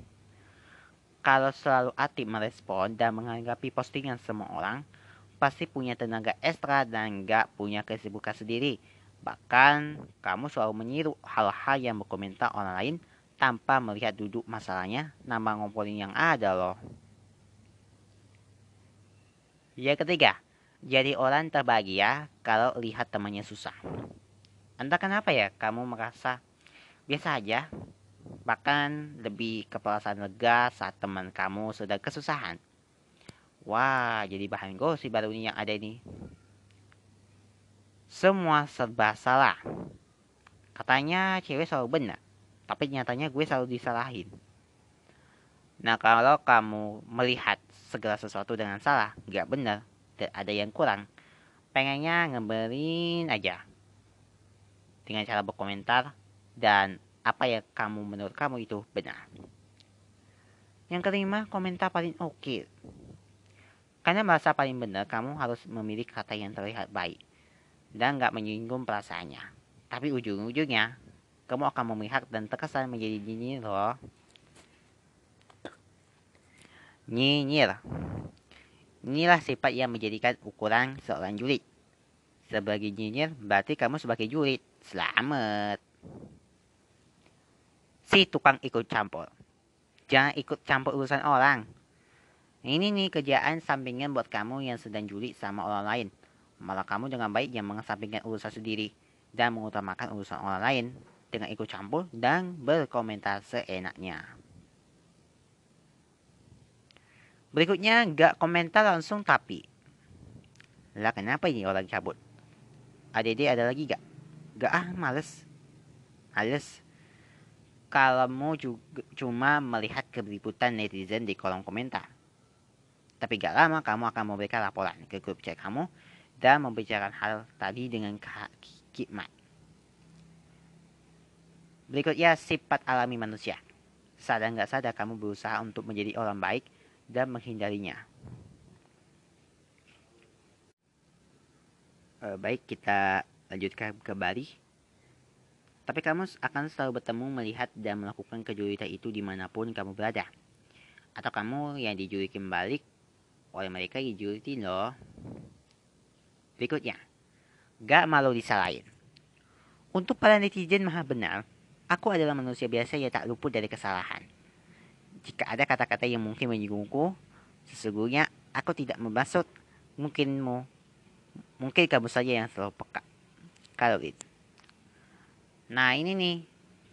Kalau selalu aktif merespon dan menanggapi postingan semua orang, pasti punya tenaga ekstra dan nggak punya kesibukan sendiri. Bahkan, kamu selalu menyiru hal-hal yang berkomentar orang lain tanpa melihat duduk masalahnya, nama ngomongin yang ada loh. Yang ketiga, jadi orang terbahagia kalau lihat temannya susah. Entah kenapa ya, kamu merasa biasa aja, bahkan lebih keperasaan lega saat teman kamu sedang kesusahan. Wah, jadi bahan gosip baru ini yang ada ini. Semua serba salah. Katanya cewek selalu benar tapi nyatanya gue selalu disalahin. Nah kalau kamu melihat segala sesuatu dengan salah, nggak benar, ada yang kurang, pengennya ngeberin aja dengan cara berkomentar dan apa yang kamu menurut kamu itu benar. Yang kelima, komentar paling oke. Okay. Karena merasa paling benar, kamu harus memilih kata yang terlihat baik dan nggak menyinggung perasaannya. Tapi ujung-ujungnya, kamu akan memihak dan terkesan menjadi nyinyir loh. Nyinyir. Inilah sifat yang menjadikan ukuran seorang julid. Sebagai nyinyir berarti kamu sebagai julid. Selamat. Si tukang ikut campur. Jangan ikut campur urusan orang. Ini nih kerjaan sampingan buat kamu yang sedang julid sama orang lain. Malah kamu dengan baik yang mengesampingkan urusan sendiri dan mengutamakan urusan orang lain dengan ikut campur dan berkomentar seenaknya. Berikutnya, gak komentar langsung tapi. Lah kenapa ini orang cabut? Adik-adik ada lagi gak? Gak ah, males. Males. Kamu juga cuma melihat keberiputan netizen di kolom komentar. Tapi gak lama kamu akan memberikan laporan ke grup chat kamu dan membicarakan hal tadi dengan Kak Kikmat. Berikutnya sifat alami manusia. Sadar nggak sadar kamu berusaha untuk menjadi orang baik dan menghindarinya. Uh, baik, kita lanjutkan kembali. Tapi kamu akan selalu bertemu, melihat, dan melakukan kejulitan itu di mana pun kamu berada. Atau kamu yang dijulitin balik oleh mereka dijulitin loh. Berikutnya, gak malu disalahin. Untuk para netizen maha benar, aku adalah manusia biasa yang tak luput dari kesalahan. Jika ada kata-kata yang mungkin menyinggungku, sesungguhnya aku tidak bermaksud mungkinmu. Mungkin kamu saja yang selalu peka. Kalau itu. Nah ini nih,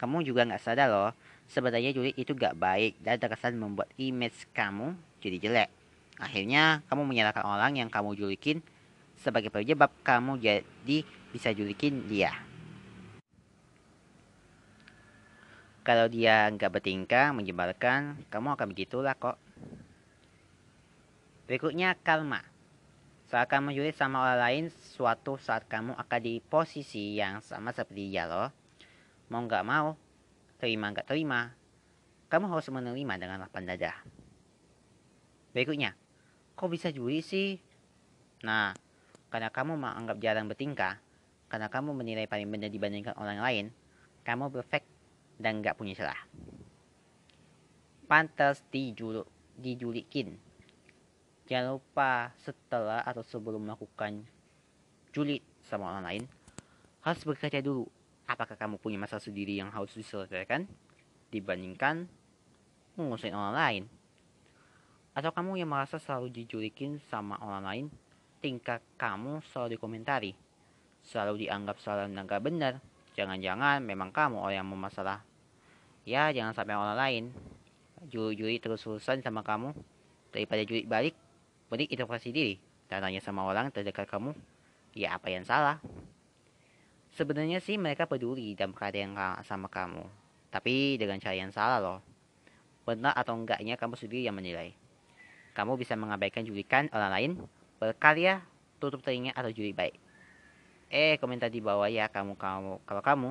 kamu juga nggak sadar loh, sebenarnya julid itu gak baik dan terkesan membuat image kamu jadi jelek. Akhirnya kamu menyalahkan orang yang kamu julikin sebagai penyebab kamu jadi bisa julikin dia. Kalau dia nggak bertingkah menyebalkan, kamu akan begitulah kok. Berikutnya karma. Saat kamu julik sama orang lain, suatu saat kamu akan di posisi yang sama seperti dia loh mau nggak mau, terima nggak terima, kamu harus menerima dengan lapang dada. Berikutnya, kok bisa juri sih? Nah, karena kamu menganggap jarang bertingkah, karena kamu menilai paling benar dibandingkan orang lain, kamu perfect dan nggak punya celah. Pantas dijuluk, dijulikin. Jangan lupa setelah atau sebelum melakukan julid sama orang lain, harus berkaca dulu apakah kamu punya masalah sendiri yang harus diselesaikan dibandingkan mengusahain orang lain? Atau kamu yang merasa selalu dijulikin sama orang lain, tingkah kamu selalu dikomentari, selalu dianggap salah dan benar. Jangan-jangan memang kamu orang yang bermasalah. Ya, jangan sampai orang lain juri-juri terus-terusan sama kamu daripada juri balik, balik introspeksi diri dan tanya sama orang terdekat kamu, ya apa yang salah? Sebenarnya sih mereka peduli dan perhatian sama kamu. Tapi dengan cara yang salah loh. Benar atau enggaknya kamu sendiri yang menilai. Kamu bisa mengabaikan julikan orang lain, berkarya, tutup telinga atau juli baik. Eh, komentar di bawah ya kamu kamu kalau kamu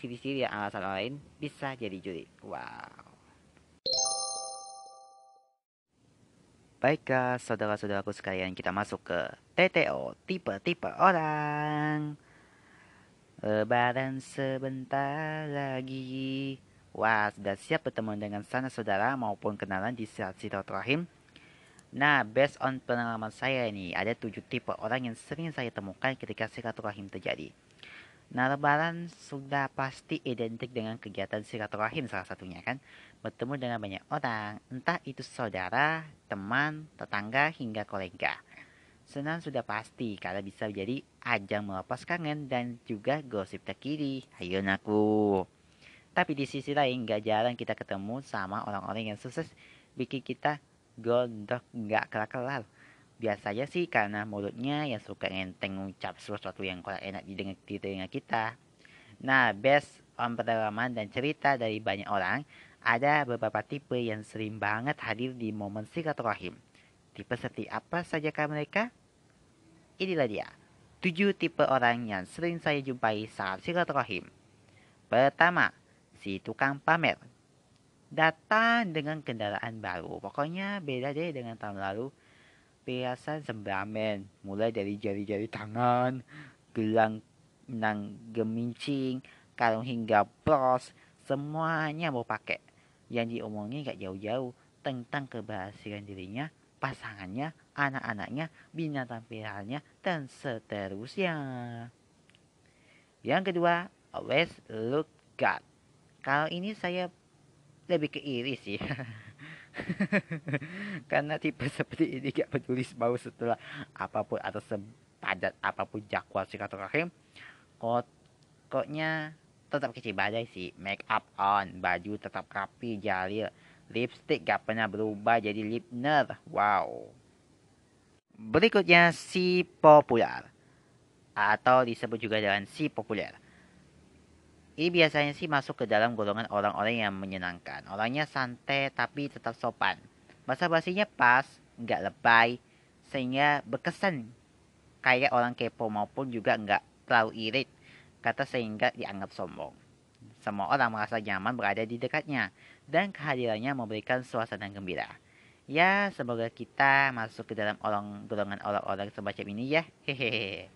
ciri-ciri yang alasan lain bisa jadi juri. Wow. Baiklah, saudara-saudaraku sekalian, kita masuk ke TTO, tipe-tipe orang. Lebaran sebentar lagi. Wah, sudah siap bertemu dengan sana saudara maupun kenalan di saat silaturahim? Nah, based on pengalaman saya ini, ada tujuh tipe orang yang sering saya temukan ketika silaturahim terjadi. Nah, lebaran sudah pasti identik dengan kegiatan silaturahim salah satunya kan. Bertemu dengan banyak orang, entah itu saudara, teman, tetangga, hingga kolega. Senang sudah pasti karena bisa jadi ajang melepas kangen dan juga gosip terkini. Ayo naku. Tapi di sisi lain gak jarang kita ketemu sama orang-orang yang sukses bikin kita gondok gak kelar-kelar. Biasanya sih karena mulutnya yang suka ngenteng ngucap sesuatu yang kurang enak didengar di telinga kita. Nah, best on pengalaman dan cerita dari banyak orang, ada beberapa tipe yang sering banget hadir di momen silaturahim. Tipe seperti apa sajakah mereka? Inilah dia. Tujuh tipe orang yang sering saya jumpai saat silaturahim. Pertama, si tukang pamer. Datang dengan kendaraan baru. Pokoknya beda deh dengan tahun lalu. Perhiasan sembramen, mulai dari jari-jari tangan, gelang nang gemincing, kalung hingga bros, semuanya mau pakai. Yang diomongin gak jauh-jauh tentang keberhasilan dirinya pasangannya, anak-anaknya, binatang peliharaannya, dan seterusnya. Yang kedua, always look God. Kalau ini saya lebih ke iri sih. Karena tipe seperti ini gak peduli mau setelah apa pun atau sepadat apa pun jadwal silaturahim. Kok koknya tetap kecil badai sih. Make up on, baju tetap rapi, jalil Lipstick gak pernah berubah jadi lipner. Wow. Berikutnya si populer. Atau disebut juga dengan si populer. Ini biasanya sih masuk ke dalam golongan orang-orang yang menyenangkan. Orangnya santai tapi tetap sopan. Bahasa basinya pas, nggak lebay, sehingga berkesan kayak orang kepo maupun juga nggak terlalu irit, kata sehingga dianggap sombong. Semua orang merasa nyaman berada di dekatnya dan kehadirannya memberikan suasana gembira. Ya, semoga kita masuk ke dalam orang golongan orang-orang semacam ini ya. Hehehe.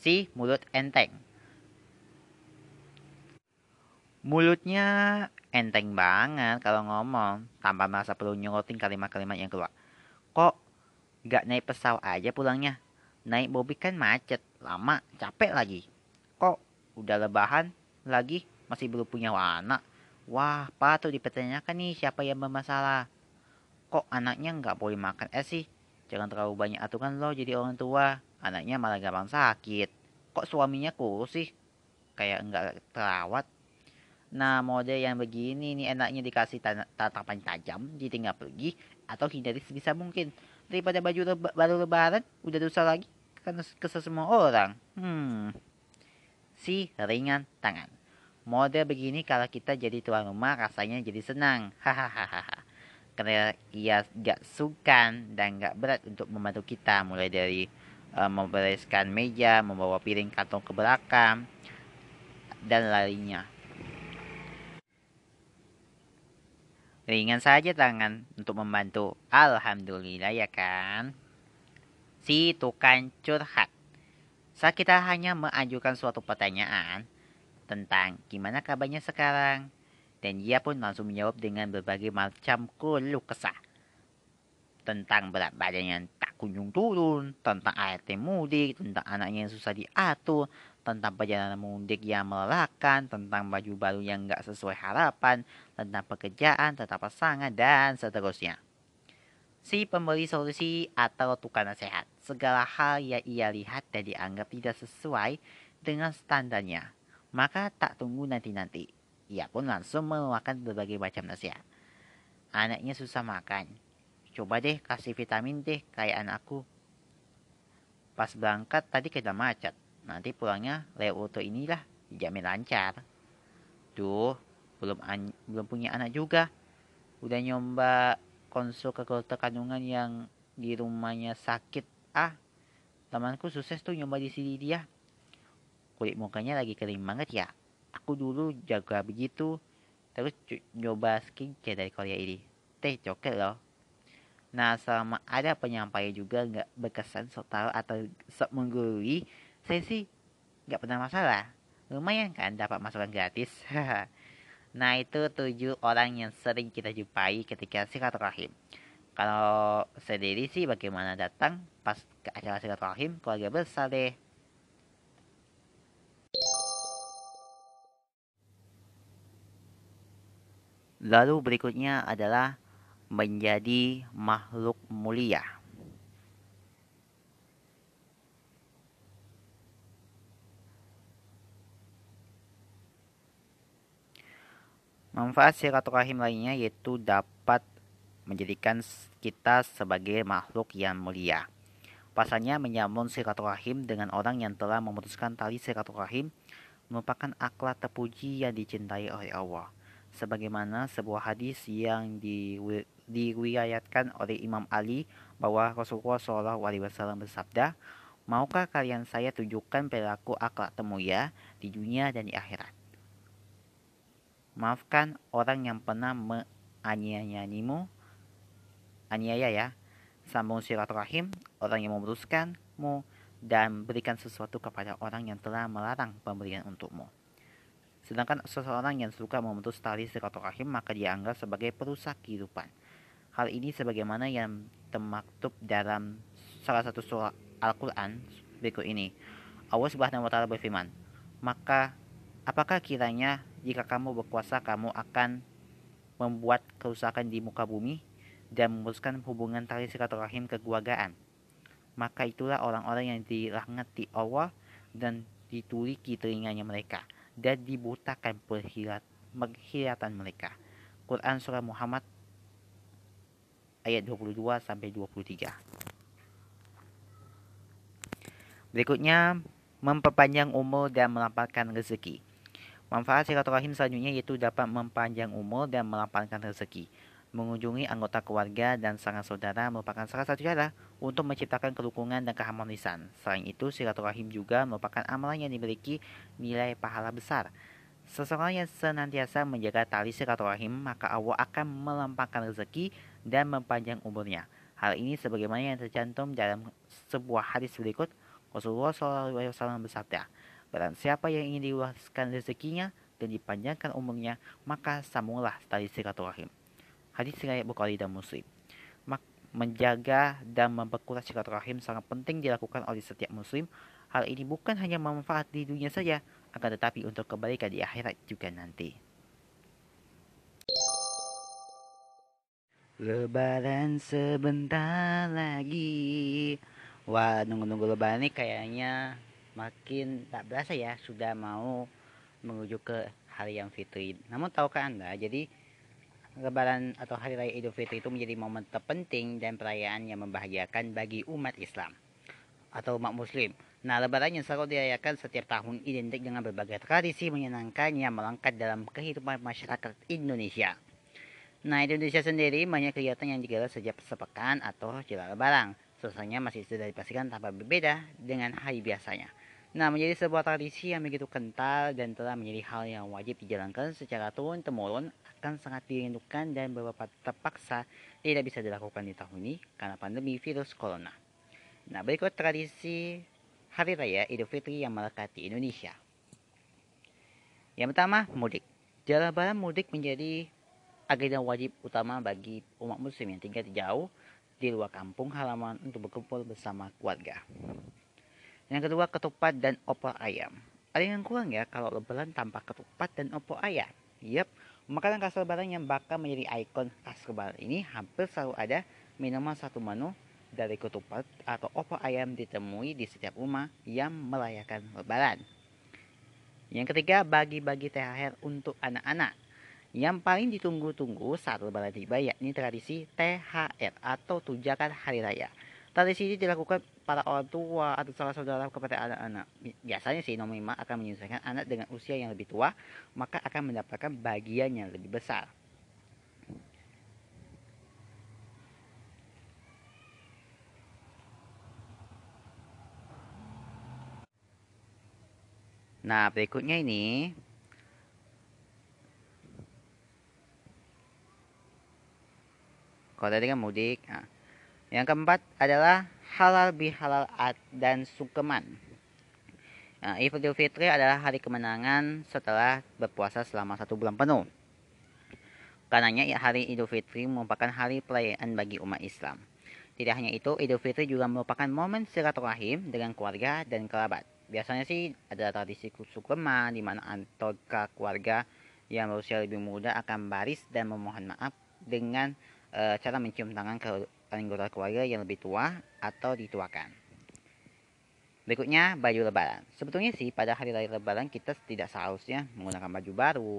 Si mulut enteng. Mulutnya enteng banget kalau ngomong, tanpa merasa perlu nyorotin kalimat-kalimat yang keluar. Kok gak naik pesawat aja pulangnya? Naik mobil kan macet, lama, capek lagi. Kok udah lebahan lagi masih belum punya anak? Wah, patut dipertanyakan nih siapa yang bermasalah. Kok anaknya nggak boleh makan es sih? Jangan terlalu banyak aturan loh jadi orang tua. Anaknya malah gampang sakit. Kok suaminya kurus sih? Kayak nggak terawat. Nah, mode yang begini nih enaknya dikasih tatapan tajam, ditinggal pergi, atau hindari sebisa mungkin. Daripada baju leba, baru lebaran, udah dosa lagi karena kesel semua orang. Hmm. Si ringan tangan. Mode begini kalau kita jadi tuan rumah rasanya jadi senang. Hahaha. Karena ia gak sukan dan gak berat untuk membantu kita. Mulai dari uh, membereskan meja, membawa piring kantong ke belakang, dan lainnya. Ringan saja tangan untuk membantu. Alhamdulillah ya kan. Si tukang curhat. Saat kita hanya mengajukan suatu pertanyaan tentang gimana kabarnya sekarang. Dan dia pun langsung menjawab dengan berbagai macam keluh kesah. Tentang berat badan yang tak kunjung turun, tentang ART mudik, tentang anaknya yang susah diatur, tentang perjalanan mudik yang melelahkan, tentang baju baru yang nggak sesuai harapan, tentang pekerjaan, tentang pasangan, dan seterusnya. Si pemberi solusi atau tukang nasihat, segala hal yang ia lihat dan dianggap tidak sesuai dengan standarnya, maka tak tunggu nanti-nanti. Ia pun langsung mengeluarkan berbagai macam nasihat. Anaknya susah makan. Coba deh kasih vitamin deh kayak anakku. Pas berangkat tadi kena macet nanti pulangnya lewat auto inilah dijamin lancar tuh belum belum punya anak juga. Udah nyoba konsul ke dokter kandungan yang di rumahnya sakit ah temanku sukses tuh nyoba di sini dia. Kulit mukanya lagi kering banget ya. Aku dulu jaga begitu. Terus nyoba skincare dari Korea ini. Teh coklat loh. Nah, selama ada penyampaian juga nggak berkesan sok tahu atau sok menggurui, saya sih nggak pernah masalah. Lumayan kan dapat masukan gratis nah itu tujuh orang yang sering kita jumpai ketika silaturahim kalau sendiri sih bagaimana datang pas ke acara silaturahim keluarga besar deh Lalu berikutnya adalah menjadi makhluk mulia. Manfaat silaturahim lainnya yaitu dapat menjadikan kita sebagai makhluk yang mulia. Pasalnya menyambung silaturahim dengan orang yang telah memutuskan tali silaturahim merupakan akhlak terpuji yang dicintai oleh Allah. Sebagaimana sebuah hadis yang diriwayatkan oleh Imam Ali bahwa Rasulullah SAW bersabda, Maukah kalian saya tunjukkan perilaku akhlak temuya di dunia dan di akhirat? Maafkan orang yang pernah menganiayaimu, aniaya ya. Sambung silaturahim, orang yang memutuskanmu, dan berikan sesuatu kepada orang yang telah melarang pemberian untukmu. Sedangkan seseorang yang suka memutus tali silaturahim maka dianggap sebagai perusak kehidupan. Hal ini sebagaimana yang termaktub dalam salah satu surah Al-Quran berikut ini. Allah Subhanahu wa taala berfirman, "Maka apakah kiranya jika kamu berkuasa, kamu akan membuat kerusakan di muka bumi dan memutuskan hubungan tali silaturahim kekeluargaan. Maka itulah orang-orang yang dilaknati Allah dan dituliki telinganya mereka dan dibutakan penghilatan mereka. Quran Surah Muhammad ayat 22 sampai 23. Berikutnya memperpanjang umur dan melampaukan rezeki. Manfaat silaturahim selanjutnya yaitu dapat mempanjang umur dan melapangkan rezeki. Mengunjungi anggota keluarga dan sangat saudara merupakan salah satu cara untuk menciptakan kerukunan dan keharmonisan. Selain itu, silaturahim juga merupakan amalan yang dimiliki nilai pahala besar. Seseorang yang senantiasa menjaga tali silaturahim, maka Allah akan melampangkan rezeki dan mempanjang umurnya. Hal ini sebagaimana yang tercantum dalam sebuah hadis berikut, Rasulullah SAW bersabda, Barang siapa yang ingin diluaskan rezekinya dan dipanjangkan umurnya, maka sambunglah tali silaturahim. Hadis riwayat Bukhari dan Muslim. Menjaga dan memperkuat silaturahim sangat penting dilakukan oleh setiap muslim. Hal ini bukan hanya manfaat di dunia saja, akan tetapi untuk kebaikan di akhirat juga nanti. Lebaran sebentar lagi. Wah, nunggu-nunggu lebaran ini kayaknya makin tak berasa ya sudah mau menuju ke hari yang fitri. Namun tahukah Anda, jadi Lebaran atau Hari Raya Idul Fitri itu menjadi momen terpenting dan perayaan yang membahagiakan bagi umat Islam atau umat Muslim. Nah, Lebaran yang selalu dirayakan setiap tahun identik dengan berbagai tradisi menyenangkan yang melengkap dalam kehidupan masyarakat Indonesia. Nah, Indonesia sendiri banyak kegiatan yang digelar sejak sepekan atau jelang Lebaran. Selesainya masih sudah dipastikan tanpa berbeda dengan hari biasanya. Nah, menjadi sebuah tradisi yang begitu kental dan telah menjadi hal yang wajib dijalankan secara turun-temurun akan sangat dirindukan dan beberapa terpaksa tidak bisa dilakukan di tahun ini karena pandemi virus corona. Nah, berikut tradisi Hari Raya Idul Fitri yang melekat di Indonesia. Yang pertama, mudik. Jalan barang mudik menjadi agenda wajib utama bagi umat muslim yang tinggal jauh di luar kampung halaman untuk berkumpul bersama keluarga. Yang kedua, ketupat dan opor ayam. Ada yang kurang ya kalau lebaran tanpa ketupat dan opor ayam. Yap, makanan khas lebaran yang bakal menjadi ikon khas lebaran ini hampir selalu ada minuman satu menu dari ketupat atau opor ayam ditemui di setiap rumah yang merayakan lebaran. Yang ketiga, bagi-bagi THR untuk anak-anak. Yang paling ditunggu-tunggu saat lebaran tiba yakni tradisi THR atau tunjangan hari raya. Tradisi ini dilakukan para orang tua atau salah saudara kepada anak-anak. Biasanya sih nomor 5 akan menyelesaikan anak dengan usia yang lebih tua, maka akan mendapatkan bagian yang lebih besar. Nah, berikutnya ini kalau tadi kan mudik. Nah, yang keempat adalah halal bihalal dan sukeman. Nah, Idul Fitri adalah hari kemenangan setelah berpuasa selama satu bulan penuh. Karenanya ya, hari Idul Fitri merupakan hari perayaan bagi umat Islam. Tidak hanya itu, Idul Fitri juga merupakan momen silaturahim dengan keluarga dan kerabat. Biasanya sih ada tradisi sukeman di mana anggota keluarga yang berusia lebih muda akan baris dan memohon maaf dengan e, cara mencium tangan ke anggota keluarga yang lebih tua atau dituakan. Berikutnya, baju lebaran. Sebetulnya sih pada hari raya lebaran kita tidak seharusnya menggunakan baju baru.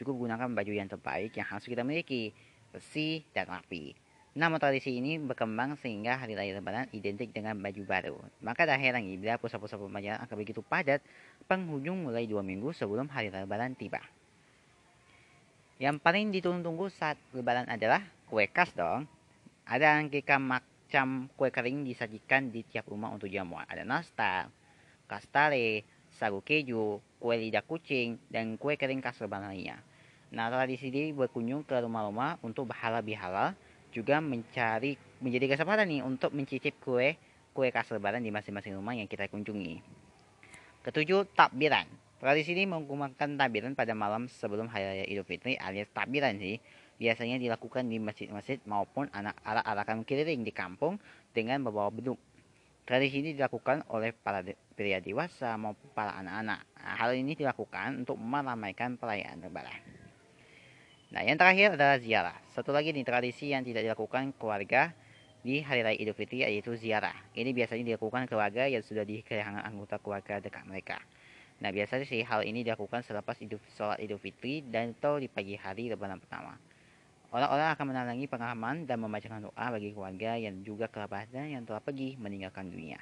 Cukup gunakan baju yang terbaik yang harus kita miliki, bersih dan rapi. Namun tradisi ini berkembang sehingga hari raya lebaran identik dengan baju baru. Maka tak heran bila pusat-pusat perbelanjaan akan begitu padat penghujung mulai dua minggu sebelum hari raya lebaran tiba. Yang paling ditunggu-tunggu saat lebaran adalah kue khas dong. Ada aneka macam kue kering disajikan di tiap rumah untuk jamuan. Ada nastar, kastare, sagu keju, kue lidah kucing, dan kue kering khas lebaran lainnya. Nah, tradisi ini berkunjung ke rumah-rumah untuk berhalal-bihalal, juga mencari menjadi kesempatan nih untuk mencicip kue kue khas lebaran di masing-masing rumah yang kita kunjungi. Ketujuh, takbiran. Tradisi ini menggunakan takbiran pada malam sebelum Hari Raya Idul Fitri alias takbiran sih biasanya dilakukan di masjid-masjid maupun anak arak-arakan keliling di kampung dengan membawa beduk. Tradisi ini dilakukan oleh para pria dewasa maupun para anak-anak. Nah, hal ini dilakukan untuk meramaikan perayaan lebaran. Nah, yang terakhir adalah ziarah. Satu lagi nih tradisi yang tidak dilakukan keluarga di hari raya Idul Fitri yaitu ziarah. Ini biasanya dilakukan keluarga yang sudah kehilangan anggota keluarga dekat mereka. Nah, biasanya sih hal ini dilakukan selepas Idul, sholat Idul Fitri dan atau di pagi hari lebaran pertama. Orang-orang akan menalangi pengalaman dan membacakan doa bagi keluarga yang juga kerabatnya yang telah pergi meninggalkan dunia.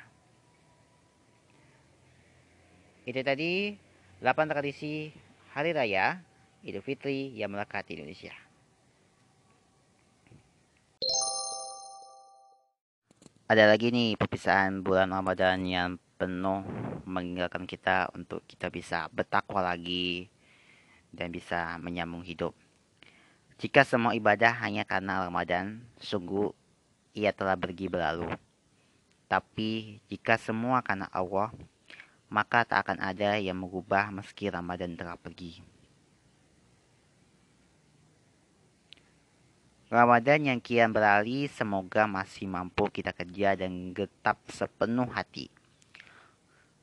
Itu tadi 8 tradisi Hari Raya Idul Fitri yang melekat di Indonesia. Ada lagi nih perpisahan bulan Ramadan yang penuh mengingatkan kita untuk kita bisa bertakwa lagi dan bisa menyambung hidup. Jika semua ibadah hanya karena Ramadan, sungguh ia telah pergi berlalu. Tapi jika semua karena Allah, maka tak akan ada yang mengubah meski Ramadan telah pergi. Ramadan yang kian beralih semoga masih mampu kita kerja dan getap sepenuh hati.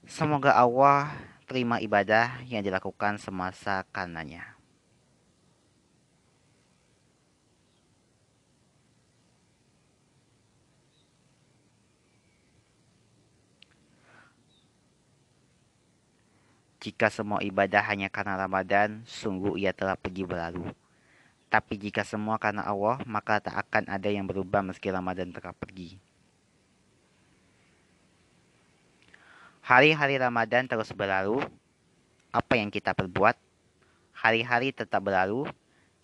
Semoga Allah terima ibadah yang dilakukan semasa karenanya. Jika semua ibadah hanya karena Ramadan, sungguh ia telah pergi berlalu. Tapi jika semua karena Allah, maka tak akan ada yang berubah meski Ramadan telah pergi. Hari-hari Ramadan terus berlalu. Apa yang kita perbuat? Hari-hari tetap berlalu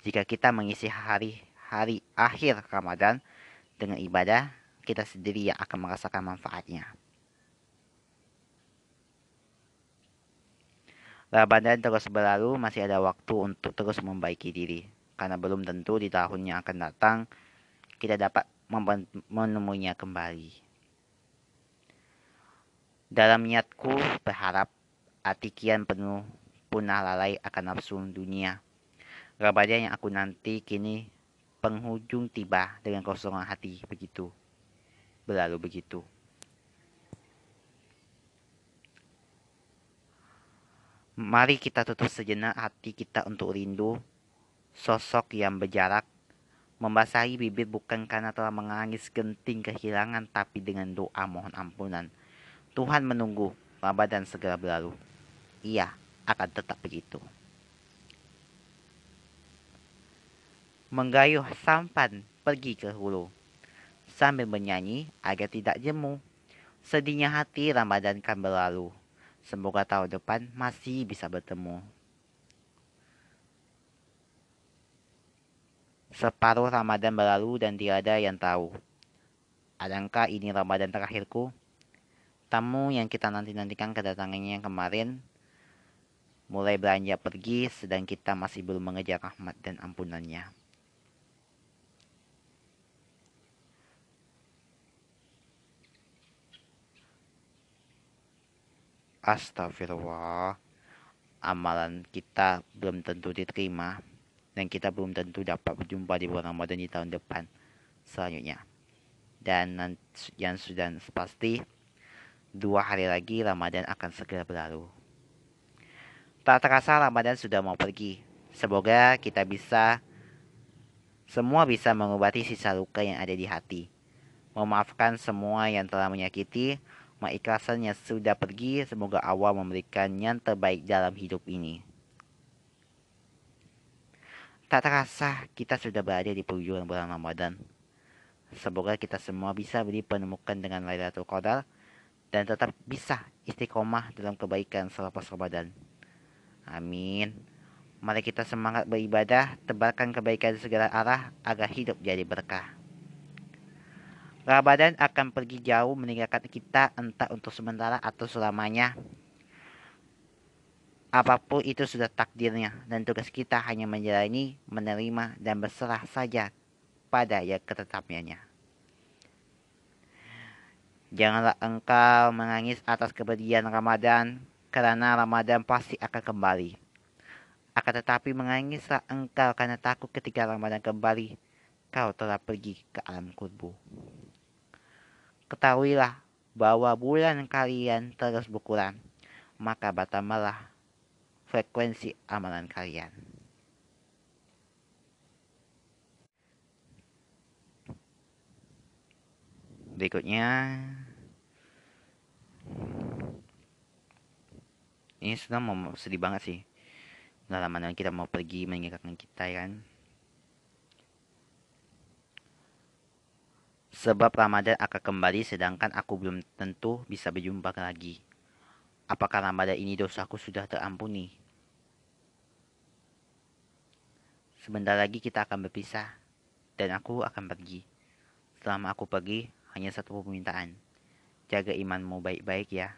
jika kita mengisi hari-hari akhir Ramadan dengan ibadah, kita sendiri yang akan merasakan manfaatnya. Ramadan terus berlalu, masih ada waktu untuk terus membaiki diri. Karena belum tentu di tahun yang akan datang kita dapat menemuinya kembali. Dalam niatku berharap hati kian penuh punah lalai akan nafsu dunia. Ramadan yang aku nanti kini penghujung tiba dengan kosongan hati begitu. Berlalu begitu. Mari kita tutup sejenak hati kita untuk rindu sosok yang berjarak membasahi bibir bukan karena telah menangis genting kehilangan tapi dengan doa mohon ampunan. Tuhan menunggu Ramadan segera berlalu. Ia akan tetap begitu. Menggayuh sampan pergi ke hulu sambil menyanyi agar tidak jemu. Sedihnya hati Ramadan kan berlalu. Semoga tahun depan masih bisa bertemu. Separuh Ramadan berlalu dan tiada yang tahu. Adakah ini Ramadan terakhirku? Tamu yang kita nanti-nantikan kedatangannya yang kemarin mulai belanja pergi sedang kita masih belum mengejar rahmat dan ampunannya. Astagfirullah. Amalan kita belum tentu diterima dan kita belum tentu dapat berjumpa di bulan Ramadan di tahun depan selanjutnya. Dan yang sudah pasti dua hari lagi Ramadan akan segera berlalu. Tak terasa Ramadan sudah mau pergi. Semoga kita bisa semua bisa mengobati sisa luka yang ada di hati. Memaafkan semua yang telah menyakiti Mengikhlasan yang sudah pergi, semoga Allah memberikan yang terbaik dalam hidup ini. Tak terasa kita sudah berada di penghujung bulan Ramadan. Semoga kita semua bisa dipertemukan dengan Lailatul Qadar dan tetap bisa istiqomah dalam kebaikan selepas Ramadan. Amin. Mari kita semangat beribadah, tebarkan kebaikan di segala arah agar hidup jadi berkah. Ramadan akan pergi jauh meninggalkan kita entah untuk sementara atau selamanya. Apa pun itu sudah takdirnya dan tugas kita hanya menjalani, menerima dan berserah saja pada yang ketetapnya. Janganlah engkau menangis atas kepergian Ramadan karena Ramadan pasti akan kembali. Akan tetapi menangislah engkau karena takut ketika Ramadan kembali kau telah pergi ke alam kubur. Ketahuilah bahwa bulan kalian terus berkurang, maka bertambahlah frekuensi amalan kalian. Berikutnya, ini sudah mau sedih banget sih. Dalam mana kita mau pergi meninggalkan kita ya kan. Sebab Ramadan akan kembali sedangkan aku belum tentu bisa berjumpa lagi. Apakah Ramadan ini dosaku sudah terampuni? Sebentar lagi kita akan berpisah dan aku akan pergi. Selama aku pergi, hanya satu permintaan. Jaga imanmu baik-baik ya.